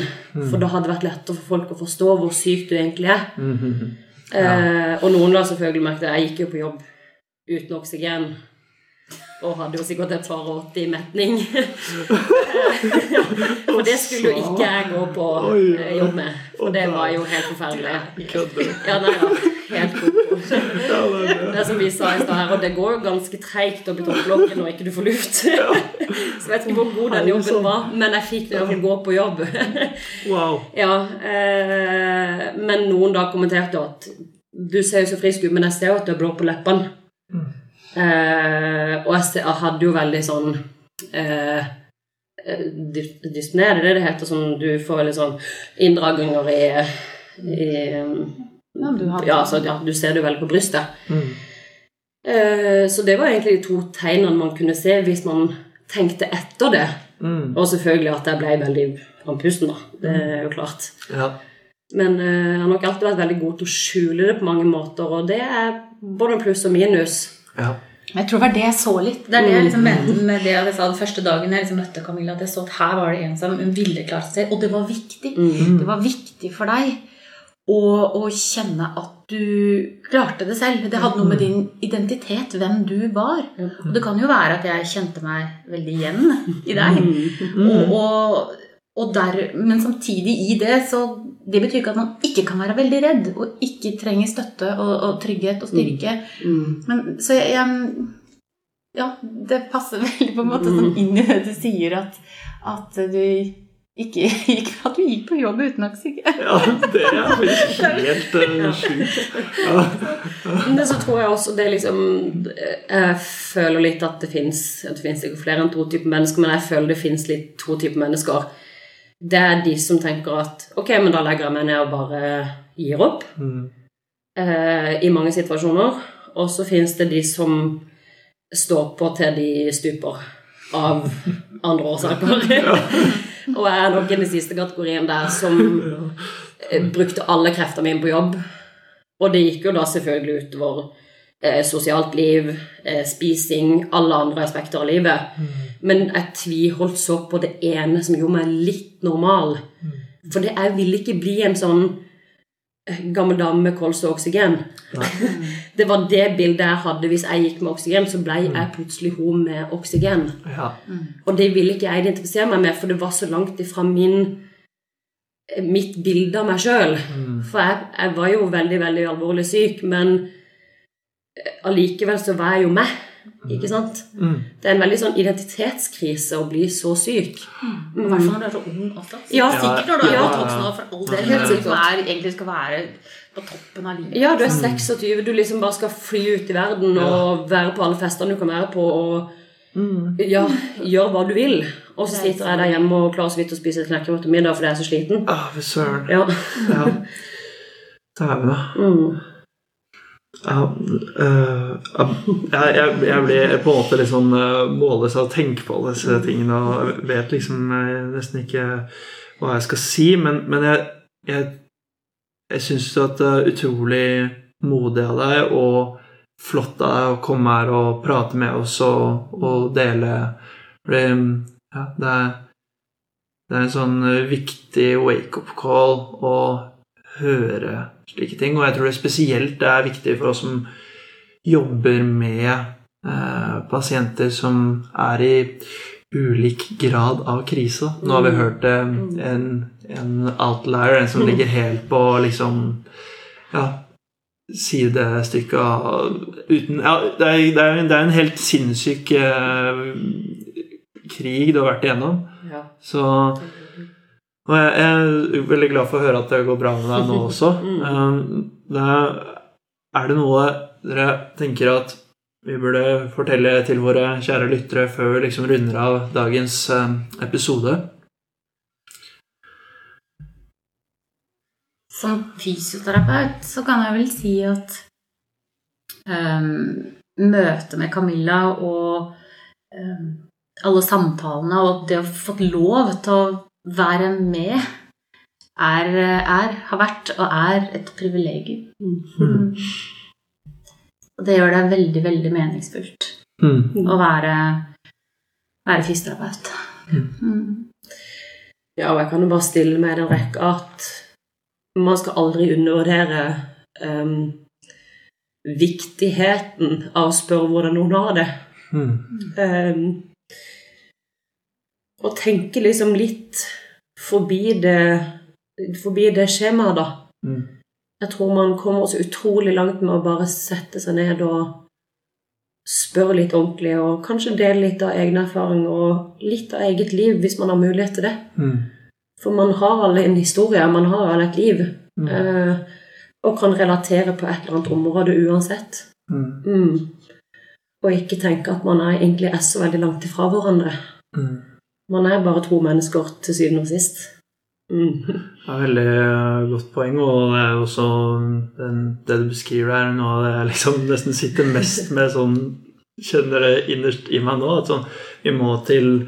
Speaker 1: For da hadde det vært lettere for folk å forstå hvor syk du egentlig er. Eh, og noen la selvfølgelig merke det. Jeg gikk jo på jobb uten oksygen. Og hadde jo sikkert et par og åtti i metning. For det skulle jo ikke jeg gå på eh, jobb med. For det var jo helt forferdelig. Ja, nei da. Helt koko. Det som vi sa i stad her, og det går jo ganske treigt å i toppblokken når ikke du får luft. Så jeg vet ikke hvor god den jobben var, men jeg fikk jo fall gå på jobb.
Speaker 2: Wow.
Speaker 1: Ja, eh, men noen da kommenterte at du ser jo så frisk ut, men jeg ser jo at du er blå på leppene. Eh, og jeg, jeg hadde jo veldig sånn eh, eh, dys- er det det det heter? Sånn, du får veldig sånn inndragninger i, i
Speaker 3: Ja, du har
Speaker 1: ja, så, ja, du ser det jo veldig på brystet. Eh, så det var egentlig de to tegnene man kunne se hvis man tenkte etter det. Og selvfølgelig at jeg ble veldig andpusten, da. Det er jo klart.
Speaker 2: Ja.
Speaker 1: Men eh, jeg har nok alltid vært veldig god til å skjule det på mange måter, og det er både pluss og minus.
Speaker 2: Ja.
Speaker 3: Jeg tror det var det jeg så litt. Det er det jeg liksom mente med det jeg sa den første dagen jeg liksom møtte Camilla. At jeg så at her var det en som ville klare seg. Og det var viktig. Det var viktig for deg å, å kjenne at du klarte det selv. Det hadde noe med din identitet, hvem du var. Og det kan jo være at jeg kjente meg veldig igjen i deg. Og, og, og der, men samtidig i det så Det betyr ikke at man ikke kan være veldig redd og ikke trenger støtte og, og trygghet og styrke. Men, så jeg, jeg Ja, det passer veldig på en måte sånn inn i det du sier, at, at du ikke gikk, at du gikk på jobb uten oksygen.
Speaker 2: ja, det er helt uh, sjukt. Ja.
Speaker 1: Men så tror jeg også det liksom Jeg føler litt at det fins Det fins ikke flere enn to typer mennesker, men jeg føler det fins litt to typer mennesker. Det er de som tenker at ok, men da legger jeg meg ned og bare gir opp. Eh, I mange situasjoner. Og så fins det de som står på til de stuper. Av andre årsaker. og jeg er nok i den siste kategorien der som eh, brukte alle kreftene mine på jobb. Og det gikk jo da selvfølgelig utover eh, sosialt liv, eh, spising, alle andre aspekter av livet. Men jeg tviholdt så på det ene som gjorde meg litt normal. For det, jeg ville ikke bli en sånn eh, gammel dame med kols og oksygen. det var det bildet jeg hadde hvis jeg gikk med oksygen, så ble jeg plutselig hun med oksygen.
Speaker 2: Ja.
Speaker 1: Og det ville ikke jeg identifisere meg med, for det var så langt ifra min mitt bilde av meg sjøl. For jeg, jeg var jo veldig, veldig alvorlig syk, men eh, allikevel så var jeg jo meg. Ikke sant? Det er en veldig sånn identitetskrise å bli så syk.
Speaker 3: I hvert fall når du er så ung også.
Speaker 1: Ja,
Speaker 3: Sikkert når du er
Speaker 1: ja.
Speaker 3: voksen for all del.
Speaker 1: Helt sikkert.
Speaker 3: Er, egentlig skal være på toppen av livet.
Speaker 1: Ja, du er 26, du liksom bare skal fly ut i verden og være på alle festene du kan være på, og ja, gjøre hva du vil. Og så sitter jeg der hjemme og klarer så vidt å spise et knekkebrød til middag fordi jeg er så sliten.
Speaker 2: Ah, søren.
Speaker 1: Ja.
Speaker 2: Ja. Dæven, da.
Speaker 1: Mm.
Speaker 2: Ja, uh, jeg, jeg, jeg blir på en måte litt sånn øh, målløs av å tenke på disse tingene og vet liksom øh, nesten ikke hva jeg skal si, men, men jeg, jeg, jeg syns at det er utrolig modig av deg og flott av deg å komme her og prate med oss og, og dele. Fordi ja, det er, det er en sånn viktig wake-up call å høre slike ting. Og jeg tror det spesielt er viktig for oss som jobber med eh, pasienter som er i ulik grad av krise. Nå har vi hørt eh, en, en outlier, en som ligger helt på liksom ja, sidestykket av uten ja, det, er, det, er, det er en helt sinnssyk eh, krig du har vært igjennom.
Speaker 1: Ja.
Speaker 2: Så og jeg jeg er veldig glad for å høre at det går bra med deg nå også. Um, det er, det noe dere tenker at vi burde fortelle til våre kjære lyttere før vi liksom runder av dagens um, episode?
Speaker 3: Som fysioterapeut så kan jeg vel si at um, møtet med Camilla og um, alle samtalene og det å få fått lov til å være med er, er, har vært og er et privilegium. Mm. Og det gjør det veldig, veldig meningsfullt
Speaker 2: Mm.
Speaker 3: å være, være fysioterapeut. Mm.
Speaker 1: Ja, og jeg kan jo bare stille meg i den rekka at man skal aldri undervurdere um, viktigheten av å spørre hvordan noen har det.
Speaker 2: Mm.
Speaker 1: Og tenke liksom litt forbi det, forbi det skjemaet, da.
Speaker 2: Mm.
Speaker 1: Jeg tror man kommer så utrolig langt med å bare sette seg ned og spørre litt ordentlig, og kanskje dele litt av egne erfaringer og litt av eget liv, hvis man har mulighet til det.
Speaker 2: Mm.
Speaker 1: For man har alle en historie, man har alle et liv.
Speaker 2: Mm.
Speaker 1: Eh, og kan relatere på et eller annet område uansett.
Speaker 2: Mm.
Speaker 1: Mm. Og ikke tenke at man er, egentlig er så veldig langt ifra hverandre.
Speaker 2: Mm.
Speaker 1: Man er bare to mennesker til syvende og sist. Mm.
Speaker 2: Det er veldig eh, godt poeng, og det er også den, det du beskriver her, noe av det jeg liksom nesten sitter mest med sånn Kjenner det innerst i meg nå. At sånn, vi må til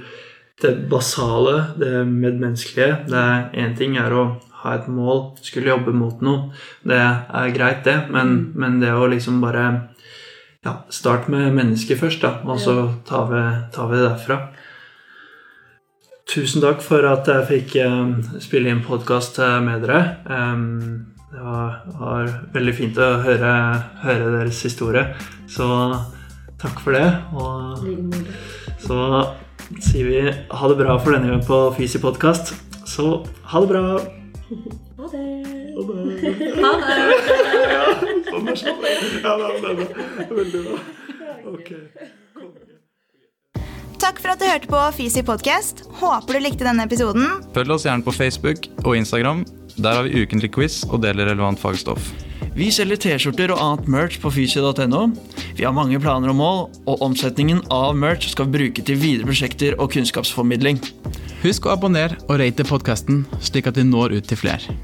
Speaker 2: det basale, det medmenneskelige. Det er Én ting er å ha et mål, skulle jobbe mot noe. Det er greit, det, men, men det å liksom bare ja, Start med mennesket først, da, og så tar vi, tar vi det derfra. Tusen takk for at jeg fikk eh, spille inn podkast med dere. Det var, veldig fint å høre, høre deres historie. Så takk for det. Og så sier vi ha det bra for denne gang på Fysi podkast. Så ha det bra.
Speaker 1: Ha det.
Speaker 2: Ha det. Ha. Ja, sånn er sånn. Ja, det er. Veldig bra. Ok.
Speaker 4: Takk for at du hørte på Fisi podcast. Håper du likte denne episoden.
Speaker 5: Følg oss gjerne på Facebook og Instagram. Der har vi ukentlig quiz og deler relevant fagstoff.
Speaker 6: Vi selger T-skjorter og annet merch på fysio.no. Vi har mange planer og mål, og omsetningen av merch skal vi bruke til videre prosjekter og kunnskapsformidling.
Speaker 7: Husk å abonnere og rate podkasten, slik at vi når ut til flere.